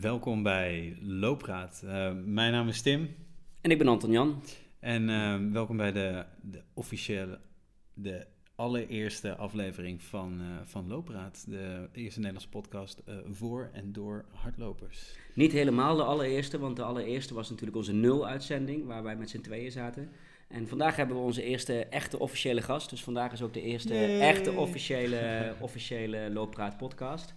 welkom bij Loopraad. Uh, mijn naam is Tim. En ik ben Anton Jan. En uh, welkom bij de, de officiële, de allereerste aflevering van, uh, van Loopraad. De eerste Nederlandse podcast voor en door hardlopers. Niet helemaal de allereerste, want de allereerste was natuurlijk onze nul-uitzending, waar wij met z'n tweeën zaten. En vandaag hebben we onze eerste echte officiële gast. Dus vandaag is ook de eerste Yay. echte officiële, officiële Looppraat podcast.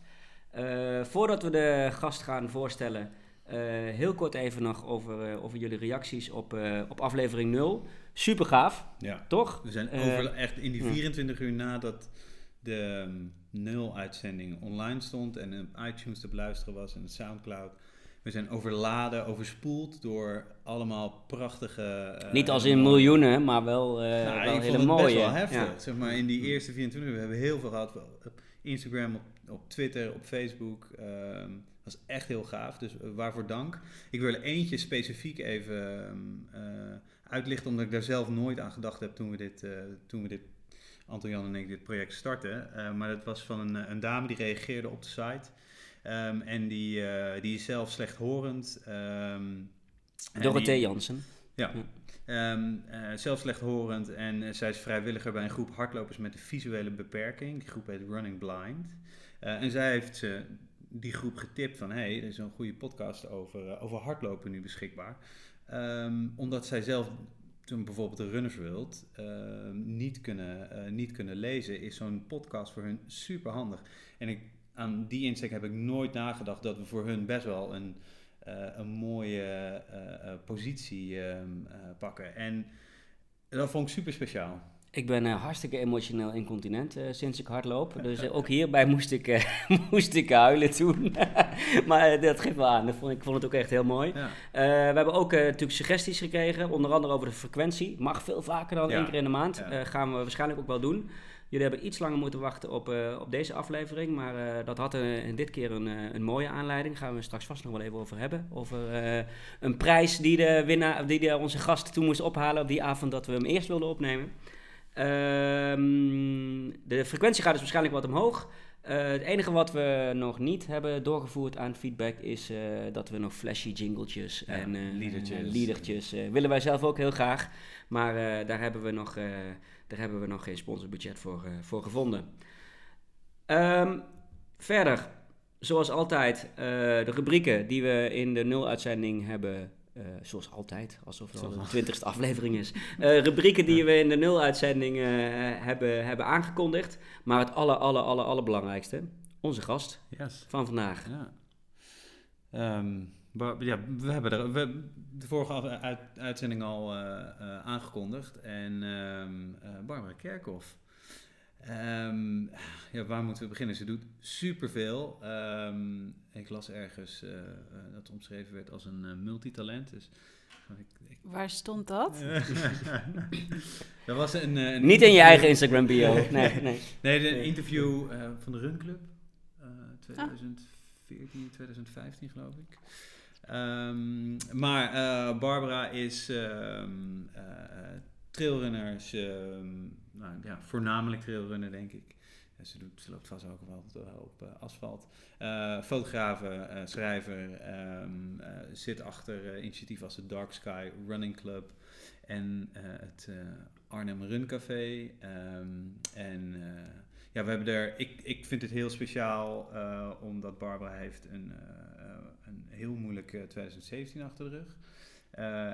Uh, voordat we de gast gaan voorstellen, uh, heel kort even nog over, uh, over jullie reacties op, op aflevering 0. Super gaaf, ja. toch? We zijn over, echt in die 24 uur nadat de um, nul-uitzending online stond en op iTunes te beluisteren was en Soundcloud. We zijn overladen, overspoeld door allemaal prachtige... Niet als in miljoenen, maar wel, nou, wel hele mooie. best wel heftig. Ja. Zeg maar, in die eerste 24 uur hebben we heel veel gehad op Instagram, op op Twitter, op Facebook. Dat is echt heel gaaf, dus uh, waarvoor dank. Ik wil er eentje specifiek even uh, uitlichten, omdat ik daar zelf nooit aan gedacht heb toen we dit, uh, toen we dit Anton Jan en ik dit project starten. maar dat was van een, een, dame die reageerde op de site. Um, en die, die is zelf slechthorend. Um, Dorothee Jansen. Ja. Um, uh, zelf slechthorend en uh, zij is vrijwilliger bij een groep hardlopers met een visuele beperking. Die groep heet Running Blind. Uh, en zij heeft uh, die groep getipt van, hey, er is een goede podcast over, uh, over hardlopen nu beschikbaar. Um, omdat zij zelf toen bijvoorbeeld de Runners World ehm, niet, kunnen, niet kunnen lezen, is zo'n podcast voor hun super handig. En ik, aan die insteek heb ik nooit nagedacht dat we voor hun best wel een, een mooie positie um, pakken. En dat vond ik super speciaal. Ik ben uh, hartstikke emotioneel incontinent uh, sinds ik hardloop. Dus uh, ook hierbij moest ik, moest ik huilen toen. maar dat geeft wel aan. Dat vond, ik vond het ook echt heel mooi. Ja. we hebben ook natuurlijk suggesties gekregen. Onder andere over de frequentie. Mag veel vaker dan ja. één keer in de maand. Ja. gaan we waarschijnlijk ook wel doen. Jullie hebben iets langer moeten wachten op, op deze aflevering. Maar dat had een, dit keer een, een mooie aanleiding. Daar gaan we straks vast nog wel even over hebben. Over een prijs die, de winnaar, die de, onze gast toen moest ophalen op die avond dat we hem eerst wilden opnemen. Um, de frequentie gaat dus waarschijnlijk wat omhoog. Uh, het enige wat we nog niet hebben doorgevoerd aan feedback is uh, dat we nog flashy jingletjes ja, en uh, liedertjes, liedertjes willen wij zelf ook heel graag. Maar daar, hebben we nog, daar hebben we nog geen sponsorbudget voor, voor gevonden. Um, verder, zoals altijd, de rubrieken die we in de nul-uitzending hebben uh, zoals altijd, alsof het al de twintigste aflevering is. Uh, rubrieken die we in de nul-uitzending uh, hebben, hebben aangekondigd. Maar het aller, aller, aller, allerbelangrijkste, onze gast yes. van vandaag. Ja. Um, ja, we hebben er, we, de vorige uit, uitzending al aangekondigd. En um, Barbara Kerkhoff. Um, ja, waar moeten we beginnen? Ze doet superveel. Um, ik las ergens uh, uh, dat omschreven werd als een uh, multitalent. Dus, ik, ik... Waar stond dat? dat was een, een Niet in je eigen Instagram bio. nee, nee. nee, een interview van de Run Club. 2014, 2015 geloof ik. Um, maar Barbara is trailrunners, nou, ja, voornamelijk trailrunner denk ik. ze, doet, loopt vast ook wel op uh, asfalt. Uh, fotografen, uh, schrijver, um, zit achter initiatief als het Dark Sky Running Club en het Arnhem Run Café. Um, en ja, we hebben er, ik, ik vind het heel speciaal omdat Barbara heeft een, een heel moeilijk 2017 achter de rug.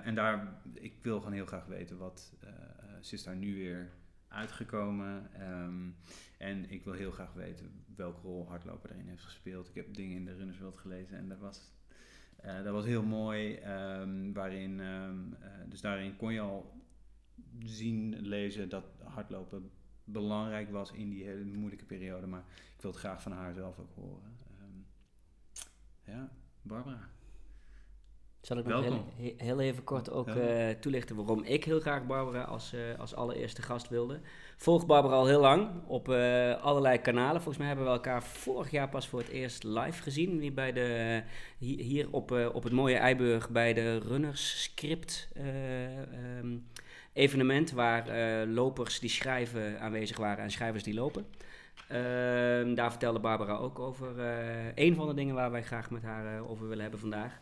En daar, ik wil gewoon heel graag weten wat, ze is daar nu weer uitgekomen. Um, en ik wil heel graag weten welke rol hardlopen erin heeft gespeeld. Ik heb dingen in de Runners World gelezen en dat was, uh, dat was heel mooi. Um, waarin, uh, dus daarin kon je al zien, lezen dat hardlopen belangrijk was in die hele moeilijke periode. Maar ik wil het graag van haar zelf ook horen. ja, Barbara. Zal ik nog heel, heel, even kort ook uh, toelichten waarom ik heel graag Barbara als, uh, als allereerste gast wilde. Volg Barbara al heel lang op uh, allerlei kanalen. Volgens mij hebben we elkaar vorig jaar pas voor het eerst live gezien. Hier, bij de, hier op, op het mooie Eiburg bij de Runners Script um, evenement. Waar lopers die schrijven aanwezig waren en schrijvers die lopen. Ehm, daar vertelde Barbara ook over een van de dingen waar wij graag met haar over willen hebben vandaag.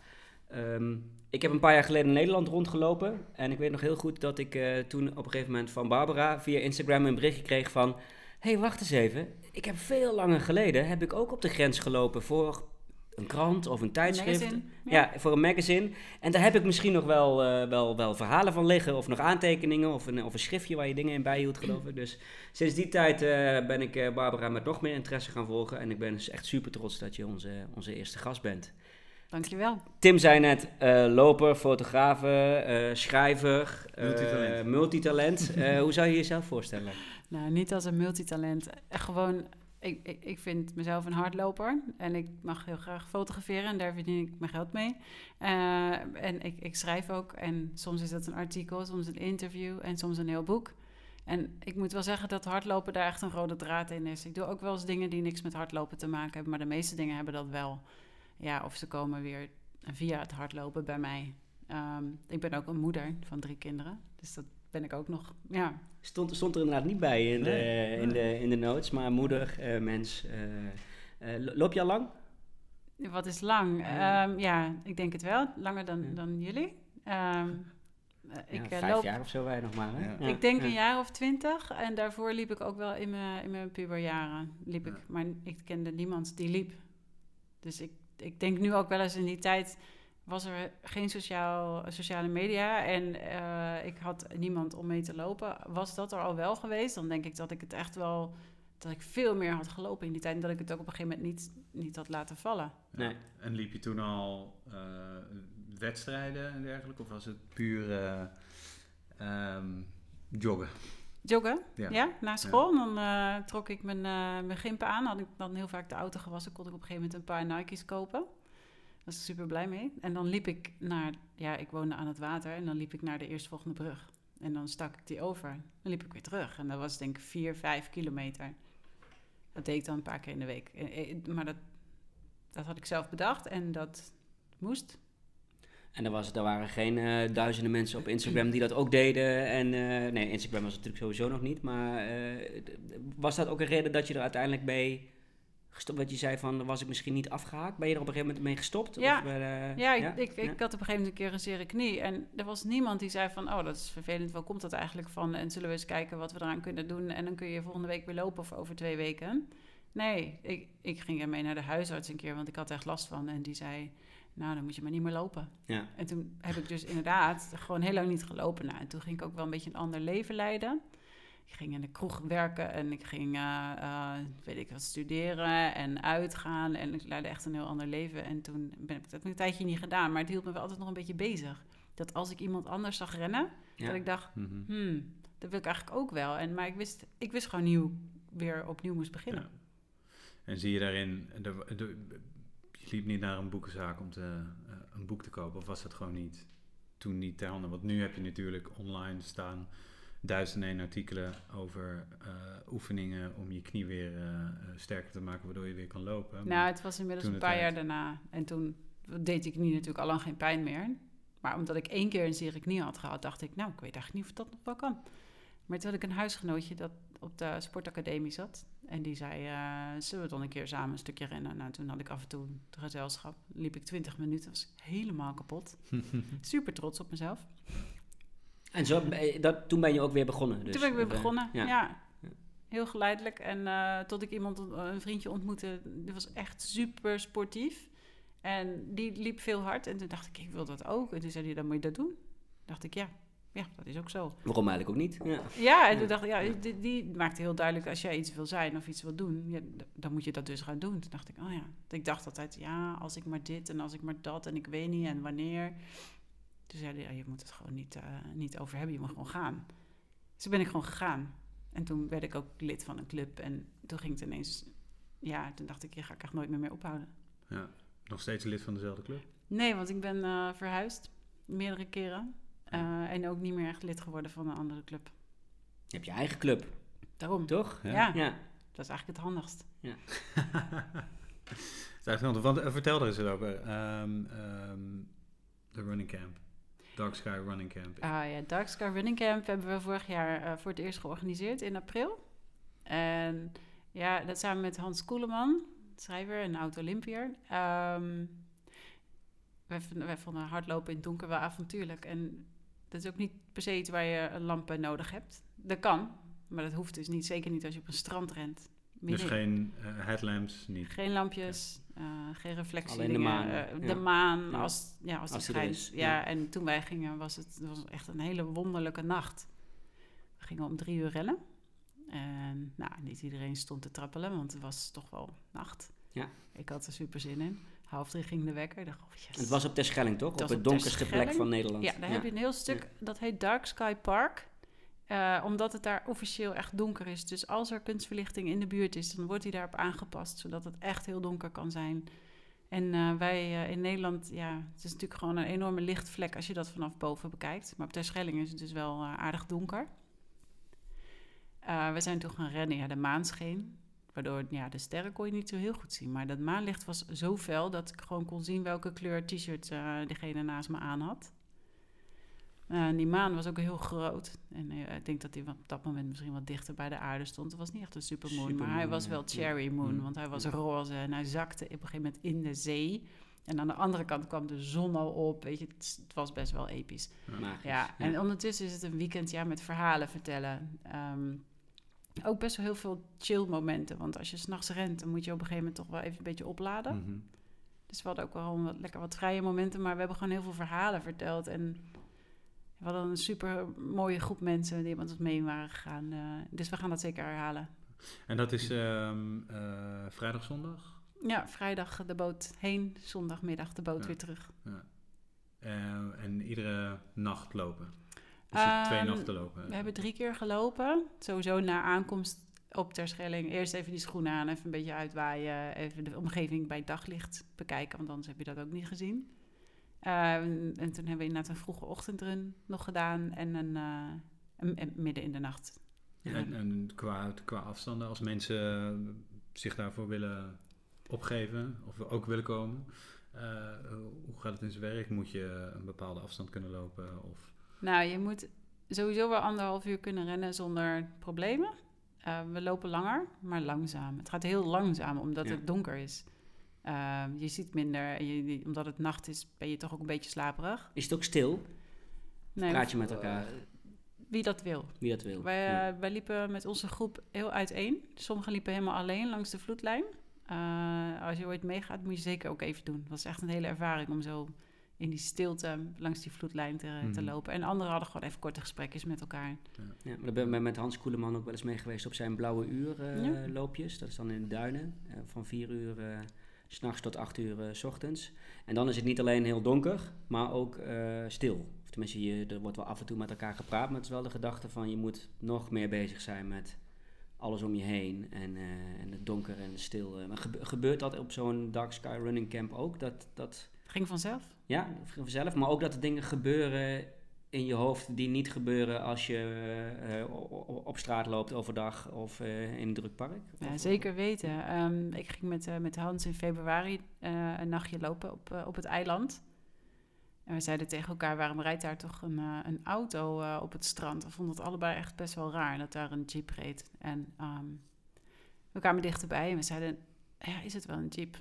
Ehm, ik heb een paar jaar geleden in Nederland rondgelopen. En ik weet nog heel goed dat ik toen op een gegeven moment van Barbara via Instagram een berichtje kreeg van... Hé, hey, wacht eens even. Ik heb veel langer geleden, heb ik ook op de grens gelopen voor een krant of een tijdschrift. Een ja. voor een magazine. En daar heb ik misschien nog wel, uh, wel, wel verhalen van liggen. Of nog aantekeningen. Of een, of een schriftje waar je dingen in bijhield, geloof ik. Dus sinds die tijd uh, ben ik Barbara met nog meer interesse gaan volgen. En ik ben dus echt super trots dat je onze, onze eerste gast bent. Dankjewel. Tim zei net, loper, fotograaf, schrijver, multitalent. multitalent. hoe zou je jezelf voorstellen? Nou, niet als een multitalent. Gewoon ik, ik, ik, vind mezelf een hardloper en ik mag heel graag fotograferen en daar verdien ik mijn geld mee. Uh, en ik, ik schrijf ook en soms is dat een artikel, soms een interview en soms een heel boek. En ik moet wel zeggen dat hardlopen daar echt een rode draad in is. Ik doe ook wel eens dingen die niks met hardlopen te maken hebben, maar de meeste dingen hebben dat wel. Ja, of ze komen weer via het hardlopen bij mij. Um, ik ben ook een moeder van drie kinderen, dus dat ben ik ook nog, ja. Stond, stond er inderdaad niet bij in, de, in, de, in de notes, maar moeder, uh, mens. Uh, loop je al lang? Wat is lang? Um, ja, ik denk het wel. Langer dan, dan jullie. Um, ik, ja, vijf loop, jaar of zo wij nog maar. Hè? Ik denk een jaar of twintig. En daarvoor liep ik ook wel in mijn, in mijn puberjaren. Liep ik, maar ik kende niemand die liep. Dus ik, ik denk nu ook wel eens in die tijd was er geen sociaal, sociale media en uh, ik had niemand om mee te lopen. Was dat er al wel geweest, dan denk ik dat ik het echt wel dat ik veel meer had gelopen in die tijd en dat ik het ook op een gegeven moment niet, niet had laten vallen. Nee. En liep je toen al uh, wedstrijden en dergelijke, of was het puur uh, um, joggen? Joggen, ja. ja na school. Dan uh, trok ik mijn, mijn gimpen aan. Had ik dan heel vaak de auto gewassen, kon ik op een gegeven moment een paar Nike's kopen was ik super blij mee. En dan liep ik naar, ja, ik woonde aan het water en dan liep ik naar de eerstvolgende brug. En dan stak ik die over. Dan liep ik weer terug. En dat was denk ik vier, vijf kilometer. Dat deed ik dan een paar keer in de week. Eh, maar dat, dat had ik zelf bedacht en dat moest. En er, was, er waren geen uh, duizenden mensen op Instagram die dat ook deden. En uh, nee, Instagram was natuurlijk sowieso nog niet. Maar uh, was dat ook een reden dat je er uiteindelijk bij gestopt? Wat je zei van, was ik misschien niet afgehaakt? Ben je er op een gegeven moment mee gestopt? Ja, of, uh, ja, ik, Ik, ik, had op een gegeven moment een keer een zere knie. En er was niemand die zei van, oh, dat is vervelend. Waar komt dat eigenlijk van? En zullen we eens kijken wat we eraan kunnen doen? En dan kun je volgende week weer lopen of over twee weken. Nee, ik, ik ging ermee naar de huisarts een keer, want ik had echt last van. En die zei, nou, dan moet je maar niet meer lopen. Ja. En toen heb ik dus inderdaad gewoon heel lang niet gelopen. Nou, en toen ging ik ook wel een beetje een ander leven leiden. Ik ging in de kroeg werken en ik ging, uh, uh, weet ik wat, studeren en uitgaan. En ik leidde echt een heel ander leven. En toen ben ik dat een tijdje niet gedaan, maar het hield me wel altijd nog een beetje bezig. Dat als ik iemand anders zag rennen, dat ik dacht, mm hmm, dat wil ik eigenlijk ook wel. En, maar ik wist, ik wist gewoon nieuw, weer opnieuw moest beginnen. Ja. En zie je daarin, de, liep niet naar een boekenzaak om te, uh, een boek te kopen, of was dat gewoon niet toen niet ter handen? Want nu heb je natuurlijk online staan duizenden en artikelen over uh, oefeningen om je knie weer uh, sterker te maken, waardoor je weer kan lopen. Nou, het was inmiddels een paar jaar daarna. En toen deed ik knie natuurlijk al lang geen pijn meer. Maar omdat ik één keer een zere knie had gehad, dacht ik, nou, ik weet eigenlijk niet of dat nog wel kan. Maar toen had ik een huisgenootje dat op de sportacademie zat. En die zei, uh, zullen we dan een keer samen een stukje rennen? Nou, toen had ik af en toe het gezelschap. Liep ik 20 minuten, was helemaal kapot. Super trots op mezelf. En zo, dat, toen ben je ook weer begonnen? Dus, toen ben ik weer begonnen, ja. Heel geleidelijk. En uh, tot ik iemand, een vriendje ontmoette, die was echt super sportief. En die liep veel hard. En toen dacht ik, ik wil dat ook. En toen zei hij, dan moet je dat doen. dacht ik, ja, ja, dat is ook zo. Waarom eigenlijk ook niet? Ja, ja en toen dacht ik, ja, die, die maakte heel duidelijk... als jij iets wil zijn of iets wil doen, ja, dan moet je dat dus gaan doen. Toen dacht ik, oh ja. Ik dacht altijd, ja, als ik maar dit en als ik maar dat... en ik weet niet en wanneer... Toen zeiden ja, je moet het gewoon niet, uh, niet over hebben, je moet gewoon gaan. Dus toen ben ik gewoon gegaan. En toen werd ik ook lid van een club. En toen ging het ineens, ja, toen dacht ik, je ga ik echt nooit meer mee ophouden. Ja, nog steeds lid van dezelfde club? Nee, want ik ben uh, verhuisd, meerdere keren. Uh, en ook niet meer echt lid geworden van een andere club. Je hebt je eigen club. Daarom. Toch? Ja. ja. Dat is eigenlijk het handigst. Ja. dat is eigenlijk handig. Want, vertel er eens over. Um, um, de running camp. Dark Sky Running Camp. Ah ja, Dark Sky Running Camp hebben we vorig jaar uh, voor het eerst georganiseerd in april. En Ja, dat samen met Hans Koeleman, schrijver en oud-Olympier. Um, wij, wij vonden hardlopen in het donker wel avontuurlijk. En dat is ook niet per se iets waar je een lamp bij nodig hebt. Dat kan, maar dat hoeft dus niet. Zeker niet als je op een strand rent. Dus geen uh, headlamps? Niet. Geen lampjes, uh, geen reflectie. Alleen de maan. Uh, de maan als, ja, als, als die schijnt. Ja, en toen wij gingen was het, was echt een hele wonderlijke nacht. We gingen om drie uur rennen. En nou, niet iedereen stond te trappelen, want het was toch wel nacht. Ja. Ik had er super zin in. Half drie ging de wekker. Dacht, oh yes. Het was op Terschelling, toch? op het donkerste plek van Nederland. Ja, daar heb je een heel stuk, dat heet Dark Sky Park. Uh, omdat het daar officieel echt donker is. Dus als er kunstverlichting in de buurt is, dan wordt die daarop aangepast, zodat het echt heel donker kan zijn. En uh, wij uh, in Nederland, ja, het is natuurlijk gewoon een enorme lichtvlek als je dat vanaf boven bekijkt. Maar op Terschelling is het dus wel aardig donker. we zijn toen gaan rennen, ja, de maan scheen. Waardoor ja, de sterren kon je niet zo heel goed zien. Maar dat maanlicht was zo fel dat ik gewoon kon zien welke kleur t-shirt uh, degene naast me aan had. Uh, die maan was ook heel groot. En uh, ik denk dat hij op dat moment misschien wat dichter bij de aarde stond. Het was niet echt een supermoon, maar hij was wel cherry moon. Mm. Want hij was roze en hij zakte op een gegeven moment in de zee. En aan de andere kant kwam de zon al op. Weet je, het, het was best wel episch. Ja, ja, en ondertussen is het een weekend ja, met verhalen vertellen. Um, ook best wel heel veel chill momenten. Want als je s'nachts rent, dan moet je op een gegeven moment toch wel even een beetje opladen. Mhm. Dus we hadden ook wel wat, lekker wat vrije momenten. Maar we hebben gewoon heel veel verhalen verteld. En we hadden een super mooie groep mensen die met ons mee waren gegaan. Uh, dus we gaan dat zeker herhalen. En dat is um, uh, vrijdag, zondag? Ja, vrijdag de boot heen, zondagmiddag de boot weer terug. Ja. Uh, en iedere nacht lopen? Dus twee ehm, nachten lopen? We hebben drie keer gelopen. Sowieso na aankomst op Terschelling. Eerst even die schoenen aan, even een beetje uitwaaien. Even de omgeving bij daglicht bekijken, want anders heb je dat ook niet gezien. Uh, en toen hebben we inderdaad een vroege ochtendrun nog gedaan en een, uh, een, midden in de nacht. En, en qua, qua afstanden, als mensen zich daarvoor willen opgeven of ook willen komen, uh, hoe gaat het in zijn werk? Moet je een bepaalde afstand kunnen lopen? Of nou, je moet sowieso wel anderhalf uur kunnen rennen zonder problemen. Uh, we lopen langer, maar langzaam. Het gaat heel langzaam, omdat het donker is. Uh, je ziet minder en je, omdat het nacht is, ben je toch ook een beetje slaperig. Is het ook stil? Nee, Praat je met elkaar? Uh, wie dat wil. Wie dat wil. Wij, ja. wij liepen met onze groep heel uiteen. Sommigen liepen helemaal alleen langs de vloedlijn. als je ooit meegaat, moet je zeker ook even doen. Het was echt een hele ervaring om zo in die stilte langs die vloedlijn te, te mhm. lopen. En anderen hadden gewoon even korte gesprekjes met elkaar. Ja, ja maar daar ben ik met Hans Koeleman ook wel eens mee geweest op zijn blauwe uur uh, loopjes. Dat is dan in de duinen, uh, van vier uur uh, s'nachts tot acht uur s ochtends. En dan is het niet alleen heel donker, maar ook stil. Of tenminste, je, er wordt wel af en toe met elkaar gepraat, maar het is wel de gedachte van je moet nog meer bezig zijn met alles om je heen en, en het donker en stil. maar gebeurt dat op zo'n Dark Sky Running Camp ook? Dat, dat Ging vanzelf? Ja, vanzelf. Maar ook dat er dingen gebeuren in je hoofd die niet gebeuren als je uh, op straat loopt overdag of uh, in een druk park? Ja, zeker weten. Um, ik ging met, uh, met Hans in februari een nachtje lopen op, op het eiland. En we zeiden tegen elkaar, waarom rijdt daar toch een, een auto op het strand? We vonden het allebei echt best wel raar dat daar een jeep reed. En um, we kwamen dichterbij en we zeiden, ja, is het wel een jeep?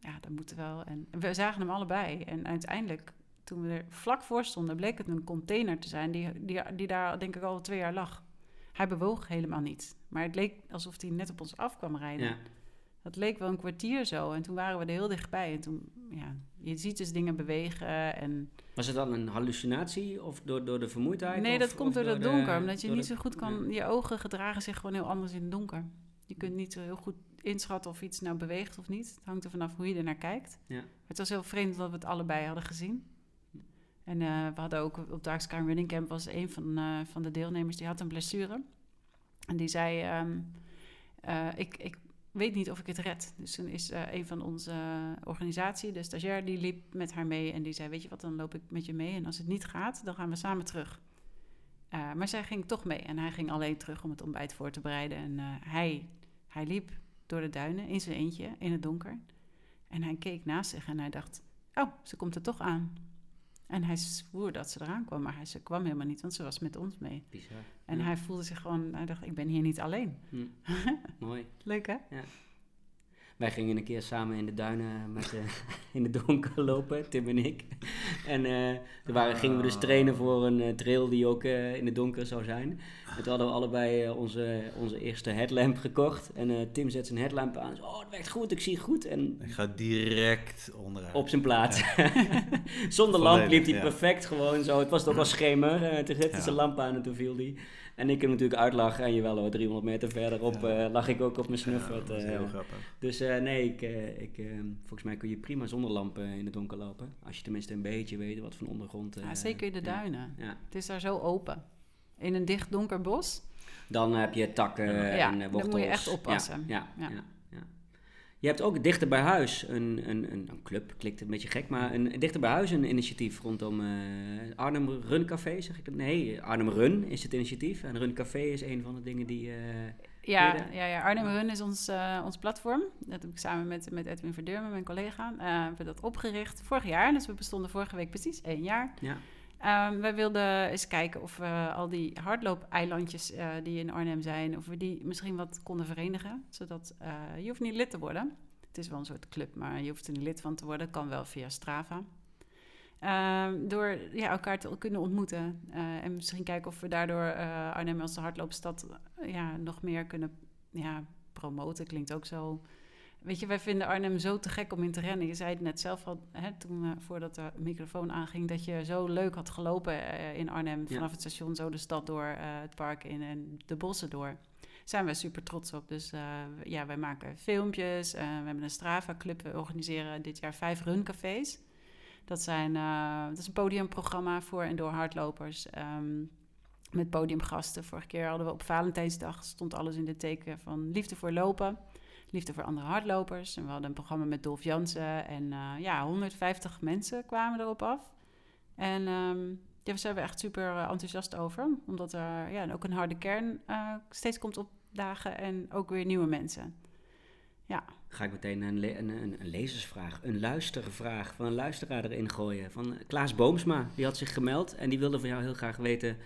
Ja, dat moet wel. En we zagen hem allebei. En uiteindelijk, toen we er vlak voor stonden, bleek het een container te zijn die, die, die daar denk ik al twee jaar lag. Hij bewoog helemaal niet. Maar het leek alsof hij net op ons af kwam rijden. Ja. Dat leek wel een kwartier zo. En toen waren we er heel dichtbij. En toen, ja, je ziet dus dingen bewegen. En... Was het dan een hallucinatie of door, door de vermoeidheid? Nee, dat komt door, het donker. omdat je niet zo goed kan... Je ogen gedragen zich gewoon heel anders in het donker. Je kunt niet zo heel goed inschatten of iets nou beweegt of niet. Het hangt er vanaf hoe je er naar kijkt. Ja. Het was heel vreemd dat we het allebei hadden gezien. En uh, we hadden ook op Dark Sky Running Camp was een van, uh, van de deelnemers die had een blessure. En die zei, um, uh, ik, ik weet niet of ik het red. Dus toen is een van onze organisatie, de stagiair, die liep met haar mee. En die zei, weet je wat, dan loop ik met je mee. En als het niet gaat, dan gaan we samen terug. maar zij ging toch mee. En hij ging alleen terug om het ontbijt voor te bereiden. En hij, hij liep door de duinen in zijn eentje, in het donker. En hij keek naast zich en hij dacht, oh, ze komt er toch aan. En hij zwoer dat ze eraan kwam, maar hij, ze kwam helemaal niet, want ze was met ons mee. Bizar. En hij voelde zich gewoon, hij dacht, ik ben hier niet alleen. Hm. Mooi. Leuk hè? Ja. Wij gingen een keer samen in de duinen met, uh, in de donker lopen, Tim en ik. En uh, toen waren, gingen we dus trainen voor een trail die ook in de donker zou zijn. En toen hadden we allebei onze, onze eerste headlamp gekocht. En Tim zet zijn headlamp aan. oh, het werkt goed, ik zie goed. En ik ga direct onderuit. Op zijn plaats. Zonder lamp liep hij perfect gewoon zo. Het was toch wel schemer. toen zette ja. zijn lamp aan en toen viel hij. En ik hem natuurlijk uitlachen. En jawel hoor, 300 meter verderop ja. uh, lag ik ook op mijn snuffert. Ja, heel uh, grappig. Dus uh, nee, ik, ik, volgens mij kun je prima zonder lampen in het donker lopen. Als je tenminste een beetje weet wat van ondergrond... ja, zeker in de duinen. Ja. Het is daar zo open. In een dicht donker bos. Dan heb je takken en wortels. dan moet je echt oppassen. ja. ja. Je hebt ook dichter bij huis een, een, een, een, club, klinkt een beetje gek, maar een dichter bij huis een initiatief rondom uh, Arnhem Run Café, zeg ik het? Nee, Arnhem Run is het initiatief en Run Café is een van de dingen die... Uh, ja, ja, ja, Arnhem Run is ons, uh, ons platform. Dat heb ik samen met, met Edwin Verdeur, met mijn collega, hebben we dat opgericht vorig jaar. Dus we bestonden vorige week precies één jaar. Ja. Um, wij wilden eens kijken of we al die hardloop-eilandjes uh, die in Arnhem zijn, of we die misschien wat konden verenigen. Zodat uh, je hoeft niet lid te worden. Het is wel een soort club, maar je hoeft er niet lid van te worden. Kan wel via Strava. Um, door ja, elkaar te kunnen ontmoeten. Uh, en misschien kijken of we daardoor Arnhem als de hardloopstad ja, nog meer kunnen ja, promoten. Klinkt ook zo Weet je, wij vinden Arnhem zo te gek om in te rennen. Je zei het net zelf al, hè, toen, uh, voordat de microfoon aanging, dat je zo leuk had gelopen uh, in Arnhem. Vanaf het station zo de stad door, uh, het park in en de bossen door. Zijn we super trots op. Dus ja, wij maken filmpjes. we hebben een Strava-club. We organiseren dit jaar vijf runcafés. Dat, zijn, dat is een podiumprogramma voor en door hardlopers. Um, met podiumgasten. Vorige keer hadden we op Valentijnsdag stond alles in de teken van liefde voor lopen. Liefde voor andere hardlopers. En we hadden een programma met Dolf Jansen. En uh, ja, 150 mensen kwamen erop af. En um, daar zijn we echt super eh, enthousiast over. Omdat er ja, ook een harde kern uh, steeds komt opdagen. En ook weer nieuwe mensen. Ja. Ga ik meteen een, een, een, lezersvraag, een luistervraag van een luisteraar erin gooien. Van Klaas Boomsma, die had zich gemeld en die wilde van jou heel graag weten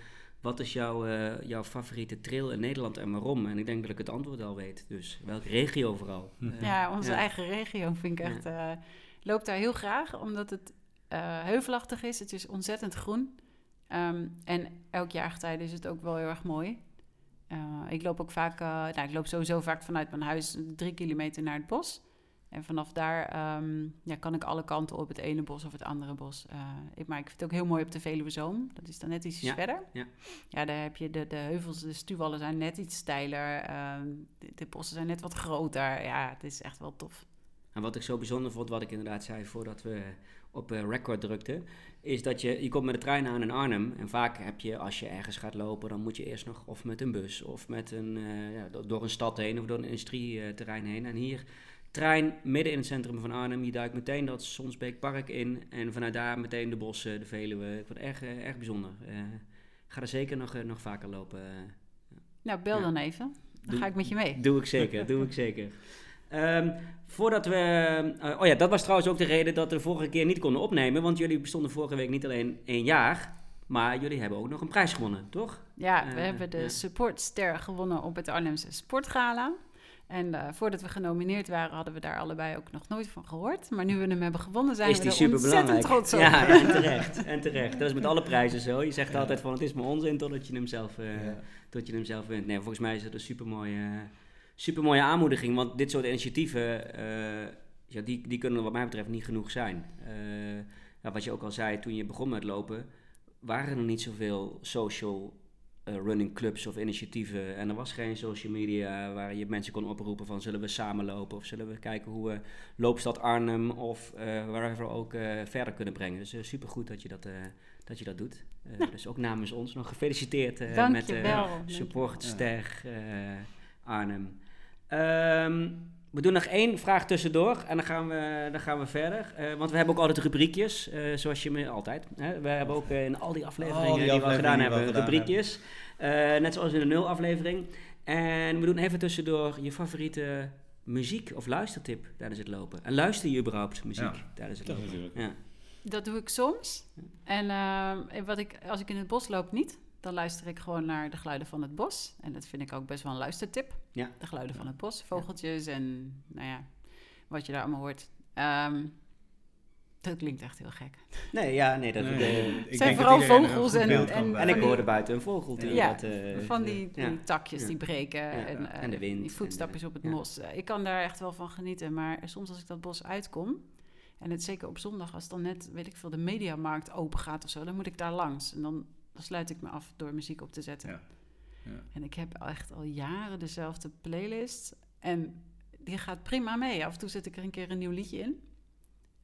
wat is jouw, uh, jouw favoriete trail in Nederland en waarom? En ik denk dat ik het antwoord al weet. Dus welke regio vooral? ja, onze eigen regio vind ik echt... Uh, loopt daar heel graag, omdat het uh, heuvelachtig is. Het is ontzettend groen. Um, en elk jaargetijde is het ook wel heel erg mooi. ik loop ook vaak... nou, ik loop sowieso vaak vanuit mijn huis drie kilometer naar het bos. En vanaf daar ehm, ja, kan ik alle kanten op het ene bos of het andere bos. Uh, ik, maar ik vind het ook heel mooi op de Veluwezoom. Dat is dan net iets verder. Ja. ja, daar heb je de, de heuvels, de stuwallen zijn net iets steiler. Ehm, de, bossen zijn net wat groter. Ja, het is echt wel tof. En wat ik zo bijzonder vond, wat ik inderdaad zei voordat we op uh, record drukten, is dat je, je komt met de trein aan in Arnhem. En vaak heb je, als je ergens gaat lopen, dan moet je eerst nog of met een bus of met een, uh, ja, door een stad heen of door een industrieterrein heen. En hier trein midden in het centrum van Arnhem. Je duikt meteen dat Sonsbeekpark in. En vanuit daar meteen de bossen, de Veluwe. Ik vond het erg, eh, erg bijzonder. Uh, ga er zeker nog, eh, nog vaker lopen. nou, bel dan even. Dan ga ik met je mee. Doe ik zeker, doe ik zeker. Um, voordat we. oh ja, dat was trouwens ook de reden dat we de vorige keer niet konden opnemen. Want jullie bestonden vorige week niet alleen één jaar. Maar jullie hebben ook nog een prijs gewonnen, toch? Ja, we hebben de ja. Supportster gewonnen op het Arnhemse Sportgala. En uh, voordat we genomineerd waren, hadden we daar allebei ook nog nooit van gehoord. Maar nu we hem hebben gewonnen, zijn is we er super ontzettend trots op. Ja, en terecht, en terecht. Dat is met alle prijzen zo. Je zegt altijd van het is maar onzin totdat je hem zelf, uh, tot je hem zelf wint. Nee, volgens mij is het een supermooie, supermooie aanmoediging. Want dit soort initiatieven, uh, ja, die, die kunnen wat mij betreft niet genoeg zijn. Ja, wat je ook al zei, toen je begon met lopen, waren er niet zoveel social uh, running clubs of initiatieven. En er was geen social media waar je mensen kon oproepen van zullen we samen lopen of zullen we kijken hoe we Loopstad Arnhem of uh, wherever ook uh, verder kunnen brengen. Dus super goed dat je dat, dat, je dat doet. Dus ook namens ons nog gefeliciteerd met de supportster Arnhem. Um, we doen nog één vraag tussendoor en dan gaan we, dan gaan we verder. Uh, want we hebben ook altijd rubriekjes, uh, zoals je me altijd. Hè? We hebben ook uh, in al die afleveringen die, we gedaan hebben, rubriekjes. net zoals in de nul aflevering. En we doen even tussendoor je favoriete muziek of luistertip tijdens het lopen. En luister je überhaupt muziek tijdens het lopen? Ja. Dat doe ik soms. En uh, wat ik, als ik in het bos loop niet, dan luister ik gewoon naar de geluiden van het bos. En dat vind ik ook best wel een luistertip. Ja. De geluiden van het bos, vogeltjes en nou ja, wat je daar allemaal hoort. Um, dat klinkt echt heel gek. Nee, ja, nee. Dat, nee, het zijn vooral vogels en, en, en, ik hoorde buiten een vogel. Die ja, uh, van die, die takjes die breken en, en, de wind. Die voetstapjes op het mos. Ik kan daar echt wel van genieten. Maar soms als ik dat bos uitkom... en het zeker op zondag als dan net, weet ik veel, de mediamarkt open gaat of zo... dan moet ik daar langs. En dan, dan sluit ik me af door muziek op te zetten. En ik heb echt al jaren dezelfde playlist. En die gaat prima mee. Af en toe zet ik er een keer een nieuw liedje in...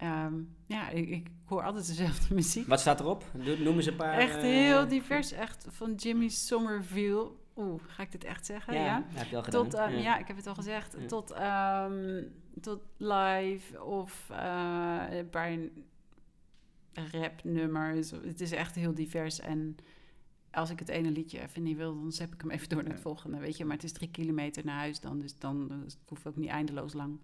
Um, ja, ik, ik, hoor altijd dezelfde muziek. Wat staat erop? Noem ze een paar. Echt heel uh, divers. Echt van Jimmy Somerville. Oeh, ga ik dit echt zeggen? Ja, ja. heb je al gedaan. Tot, um, ja. ja. ik heb het al gezegd. Ja. Tot, um, tot live of uh, een paar rapnummers. Het is echt heel divers. En als ik het ene liedje even niet wil, dan zet ik hem even door naar het volgende. Weet je, maar het is drie kilometer naar huis dan. Dus dan dus het hoeft ook niet eindeloos lang.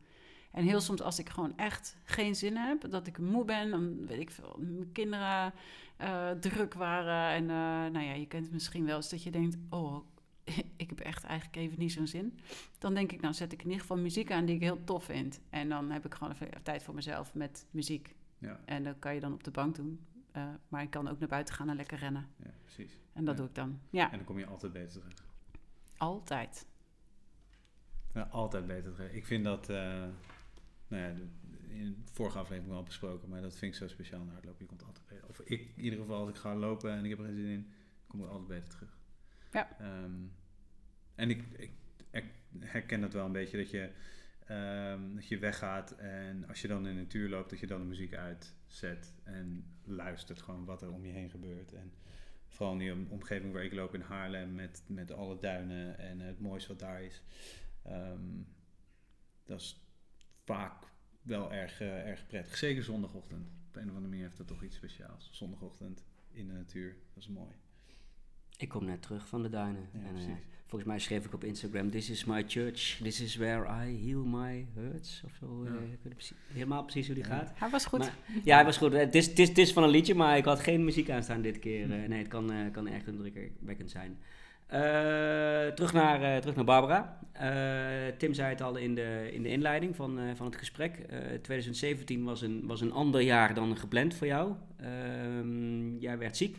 En heel soms als ik gewoon echt geen zin heb, dat ik moe ben, dan weet ik veel, mijn kinderen uh, druk waren. En uh, nou ja, je kent het misschien wel eens dat je denkt, oh, ik heb echt eigenlijk even niet zo'n zin. Dan denk ik, nou zet ik in ieder geval muziek aan die ik heel tof vind. En dan heb ik gewoon even tijd voor mezelf met muziek. Ja. En dat kan je dan op de bank doen. Uh, maar ik kan ook naar buiten gaan en lekker rennen. Ja, precies. En dat ja. doe ik dan. Ja. En dan kom je altijd beter terug. Altijd. Ja, altijd beter terug. Ik vind dat nou ja, in de vorige aflevering al besproken, maar dat vind ik zo speciaal naar hardlopen. Je komt altijd beter. Of ik, in ieder geval, als ik ga lopen en ik heb er geen zin in, kom ik altijd beter terug. Ja. Um, en ik, ik, ik, herken dat wel een beetje, dat je, um, dat je weggaat en als je dan in de natuur loopt, dat je dan de muziek uitzet en luistert gewoon wat er om je heen gebeurt. En vooral in die omgeving waar ik loop in Haarlem met, met alle duinen en het mooiste wat daar is. Um, dat is vaak wel erg, uh, erg prettig. Zeker zondagochtend. Op een of andere manier heeft dat toch iets speciaals. Zondagochtend in de natuur, dat is mooi. Ik kom net terug van de duinen. Ja, en, uh, volgens mij schreef ik op Instagram: This is my church, this is where I heal my hurts. Of zo. Ja. Uh, ik weet precies, helemaal precies hoe die gaat. Hij was goed. Maar, ja, hij was goed. Het is, het, is, het is van een liedje, maar ik had geen muziek aanstaan dit keer. nee, het kan, kan echt indrukwekkend zijn. Uh, terug, naar, uh, terug naar Barbara. Uh, Tim zei het al in de, in de inleiding van, van het gesprek. 2017 was een, was een ander jaar dan gepland voor jou. Ehm, jij werd ziek.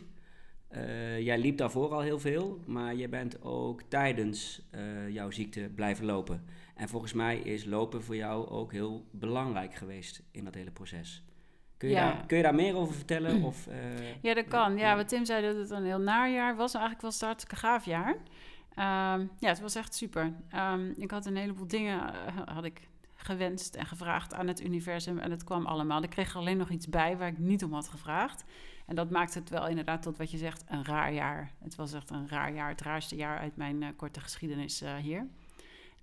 Jij liep daarvoor al heel veel, maar je bent ook tijdens jouw ziekte blijven lopen. En volgens mij is lopen voor jou ook heel belangrijk geweest in dat hele proces. Kun je, ja. daar, kun je daar meer over vertellen? Of, uh, ja, dat kan. Ja, wat Tim zei dat het een heel najaar was. Eigenlijk was het een hartstikke gaaf jaar. Um, ja, het was echt super. Um, ik had een heleboel dingen had ik gewenst en gevraagd aan het universum. En het kwam allemaal. Ik kreeg er alleen nog iets bij waar ik niet om had gevraagd. En dat maakt het wel inderdaad tot wat je zegt een raar jaar. Het was echt een raar jaar. Het raarste jaar uit mijn uh, korte geschiedenis hier.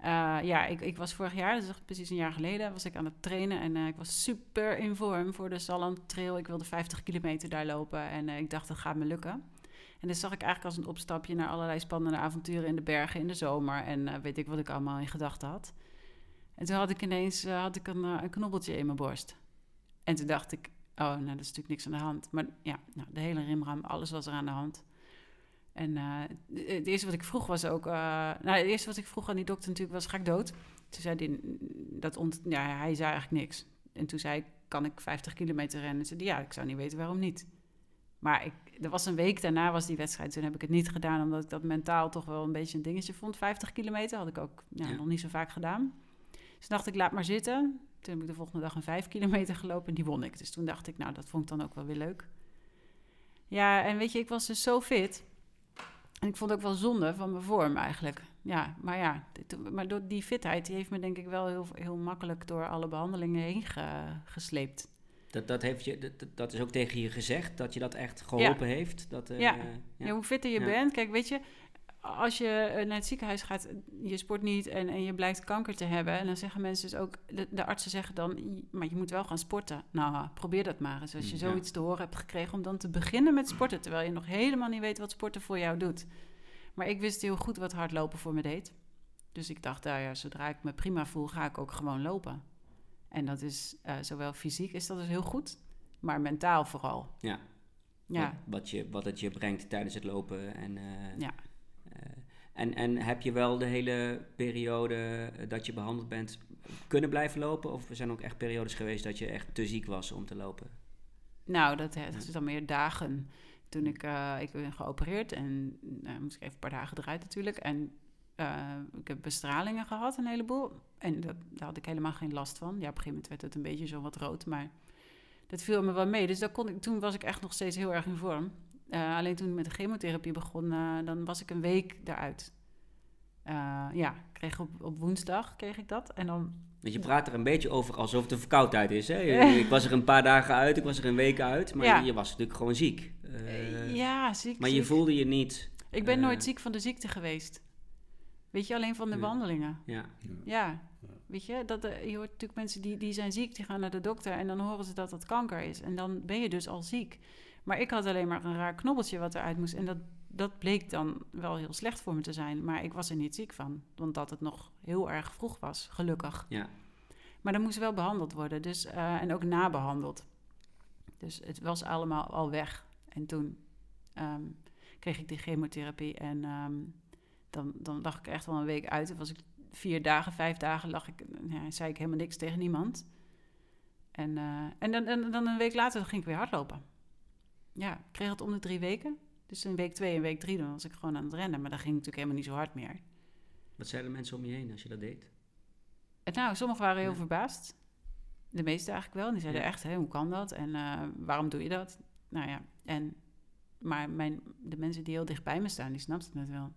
Uh, ja, ik, ik was vorig jaar, dus precies een jaar geleden, was ik aan het trainen. En ik was super in vorm voor de Salland Trail. Ik wilde 50 kilometer daar lopen en ik dacht, dat gaat me lukken. En dat zag ik eigenlijk als een opstapje naar allerlei spannende avonturen in de bergen in de zomer. En weet ik wat ik allemaal in gedachten had. En toen had ik ineens had ik een, een knobbeltje in mijn borst. En toen dacht ik, oh, nou, dat is natuurlijk niks aan de hand. Maar ja, nou, de hele rimram, alles was er aan de hand. En uh, het eerste wat ik vroeg was ook... Uh, nou, het eerste wat ik vroeg aan die dokter natuurlijk was, ga ik dood? Toen zei hij, dat ont, ja, hij zei eigenlijk niks. En toen zei ik, kan ik 50 kilometer rennen? En zei ja, ik zou niet weten waarom niet. Maar ik, er was een week daarna was die wedstrijd. Toen heb ik het niet gedaan, omdat ik dat mentaal toch wel een beetje een dingetje vond. 50 kilometer had ik ook ja, ja. nog niet zo vaak gedaan. Dus dacht ik, laat maar zitten. Toen heb ik de volgende dag een 5 kilometer gelopen en die won ik. Dus toen dacht ik, nou, dat vond ik dan ook wel weer leuk. Ja, en weet je, ik was dus zo fit... En ik vond het ook wel zonde van mijn vorm eigenlijk. Ja, maar ja, dit, maar door die fitheid die heeft me denk ik wel heel, heel makkelijk door alle behandelingen heen ge, gesleept. Dat, dat, heeft je, dat, dat is ook tegen je gezegd, dat je dat echt geholpen ja. heeft? Dat, uh, ja. ja. hoe fitter je bent. Kijk, weet je, als je naar het ziekenhuis gaat, je sport niet en, en je blijkt kanker te hebben. En dan zeggen mensen dus ook, de, de, artsen zeggen dan, maar je moet wel gaan sporten. Nou, probeer dat maar eens. Als je zoiets te horen hebt gekregen om dan te beginnen met sporten, terwijl je nog helemaal niet weet wat sporten voor jou doet. Maar ik wist heel goed wat hardlopen voor me deed. Dus ik dacht, nou ja, zodra ik me prima voel, ga ik ook gewoon lopen. En dat is uh, zowel fysiek, is dat dus heel goed. maar mentaal vooral. Ja. ja. Wat, je, wat het je brengt tijdens het lopen. En, uh, ja. En, en heb je wel de hele periode dat je behandeld bent kunnen blijven lopen? Of zijn er ook echt periodes geweest dat je echt te ziek was om te lopen? Nou, dat, dat is dan meer dagen. Toen ik, uh, ik ben geopereerd en uh, moest ik even een paar dagen eruit natuurlijk. En ik heb bestralingen gehad, een heleboel. En dat, daar had ik helemaal geen last van. Ja, op een gegeven moment werd het een beetje zo wat rood, maar dat viel me wel mee. Dus daar kon ik, toen was ik echt nog steeds heel erg in vorm. Alleen toen ik met de chemotherapie begon, dan was ik een week eruit. ja, kreeg op, op woensdag kreeg ik dat. En dan want je praat er een beetje over alsof het een verkoudheid is. Hè? ik was er een paar dagen uit, ik was er een week uit, maar je was natuurlijk gewoon ziek. Ja, ziek. Maar je voelde je niet. Ik ben nooit ziek van de ziekte geweest. Weet je, alleen van de wandelingen. Ja. ja. Weet je, dat, je hoort natuurlijk mensen die, die zijn ziek, die gaan naar de dokter en dan horen ze dat het kanker is. En dan ben je dus al ziek. Maar ik had alleen maar een raar knobbeltje wat eruit moest. En dat, dat bleek dan wel heel slecht voor me te zijn. Maar ik was er niet ziek van. Want dat het nog heel erg vroeg was, gelukkig. Ja. Maar dan moest wel behandeld worden. Dus, uh, en ook nabehandeld. Dus het was allemaal al weg. En toen um, kreeg ik die chemotherapie. En um, dan, dan lag ik echt wel een week uit. Toen was ik vier dagen, vijf dagen lag ik... Ja, zei ik helemaal niks tegen niemand. En, uh, en, dan, en dan een week later ging ik weer hardlopen. Ja, ik kreeg het om de drie weken. Dus in week twee en week drie dan was ik gewoon aan het rennen. Maar dat ging natuurlijk helemaal niet zo hard meer. Wat zeiden mensen om je heen als je dat deed? En nou, sommigen waren heel verbaasd. De meeste eigenlijk wel. Die zeiden echt, hè, hoe kan dat? En uh, waarom doe je dat? Nou ja, en... Maar mijn, de mensen die heel dicht bij me staan, die snapten het wel.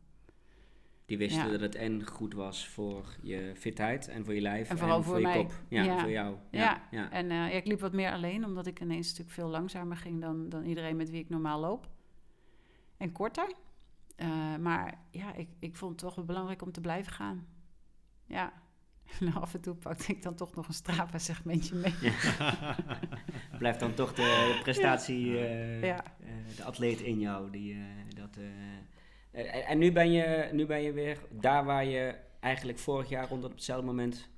Die wisten ja. dat het en goed was voor je fitheid en voor je lijf en, vooral en voor, voor, je mij. kop. Ja, ja, voor jou. Ja, ja. en uh, ja, ik liep wat meer alleen, omdat ik ineens een stuk veel langzamer ging dan, dan iedereen met wie ik normaal loop en korter. Uh, maar ja, ik, ik vond het toch wel belangrijk om te blijven gaan. Ja. En af en toe pakte ik dan toch nog een Strava-segmentje mee. Blijft dan toch de prestatie. Uh, de atleet in jou. Die, dat, en nu ben, je, nu ben je weer daar waar je eigenlijk vorig jaar rond op hetzelfde moment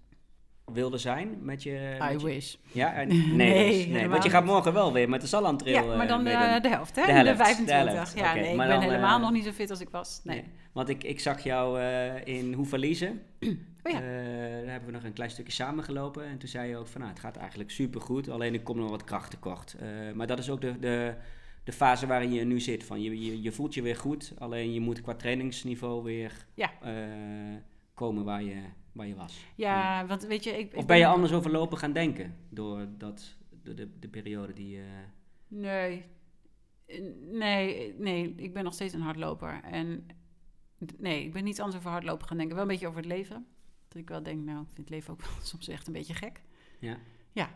wilde zijn met je... I wish. Ja? En, nee, nee, nee want je gaat morgen wel weer met de Salland Trail. Ja, maar dan uh, de helft, hè? De, helft, de 25. Ja, nee, ik ben dan, helemaal uh, nog niet zo fit als ik was. Nee. nee. Want ik, ik zag jou uh, in Hoeverliezen. Oh, ja. daar hebben we nog een klein stukje samengelopen. En toen zei je ook van, nou, het gaat eigenlijk supergoed. Alleen ik kom nog wat kracht tekort. maar dat is ook de, de, de fase waarin je nu zit. Van je, je, je voelt je weer goed. Alleen je moet qua trainingsniveau weer ja. komen waar je waar je was. Ja, want weet je... Ik, of ben je anders over lopen gaan denken door, dat, door de, de periode die... Uh... Nee. Nee, nee, ik ben nog steeds een hardloper. En nee, ik ben niet anders over hardlopen gaan denken. Wel een beetje over het leven. Dat ik wel denk, nou, ik vind het leven ook wel soms echt een beetje gek. Ja. Ja,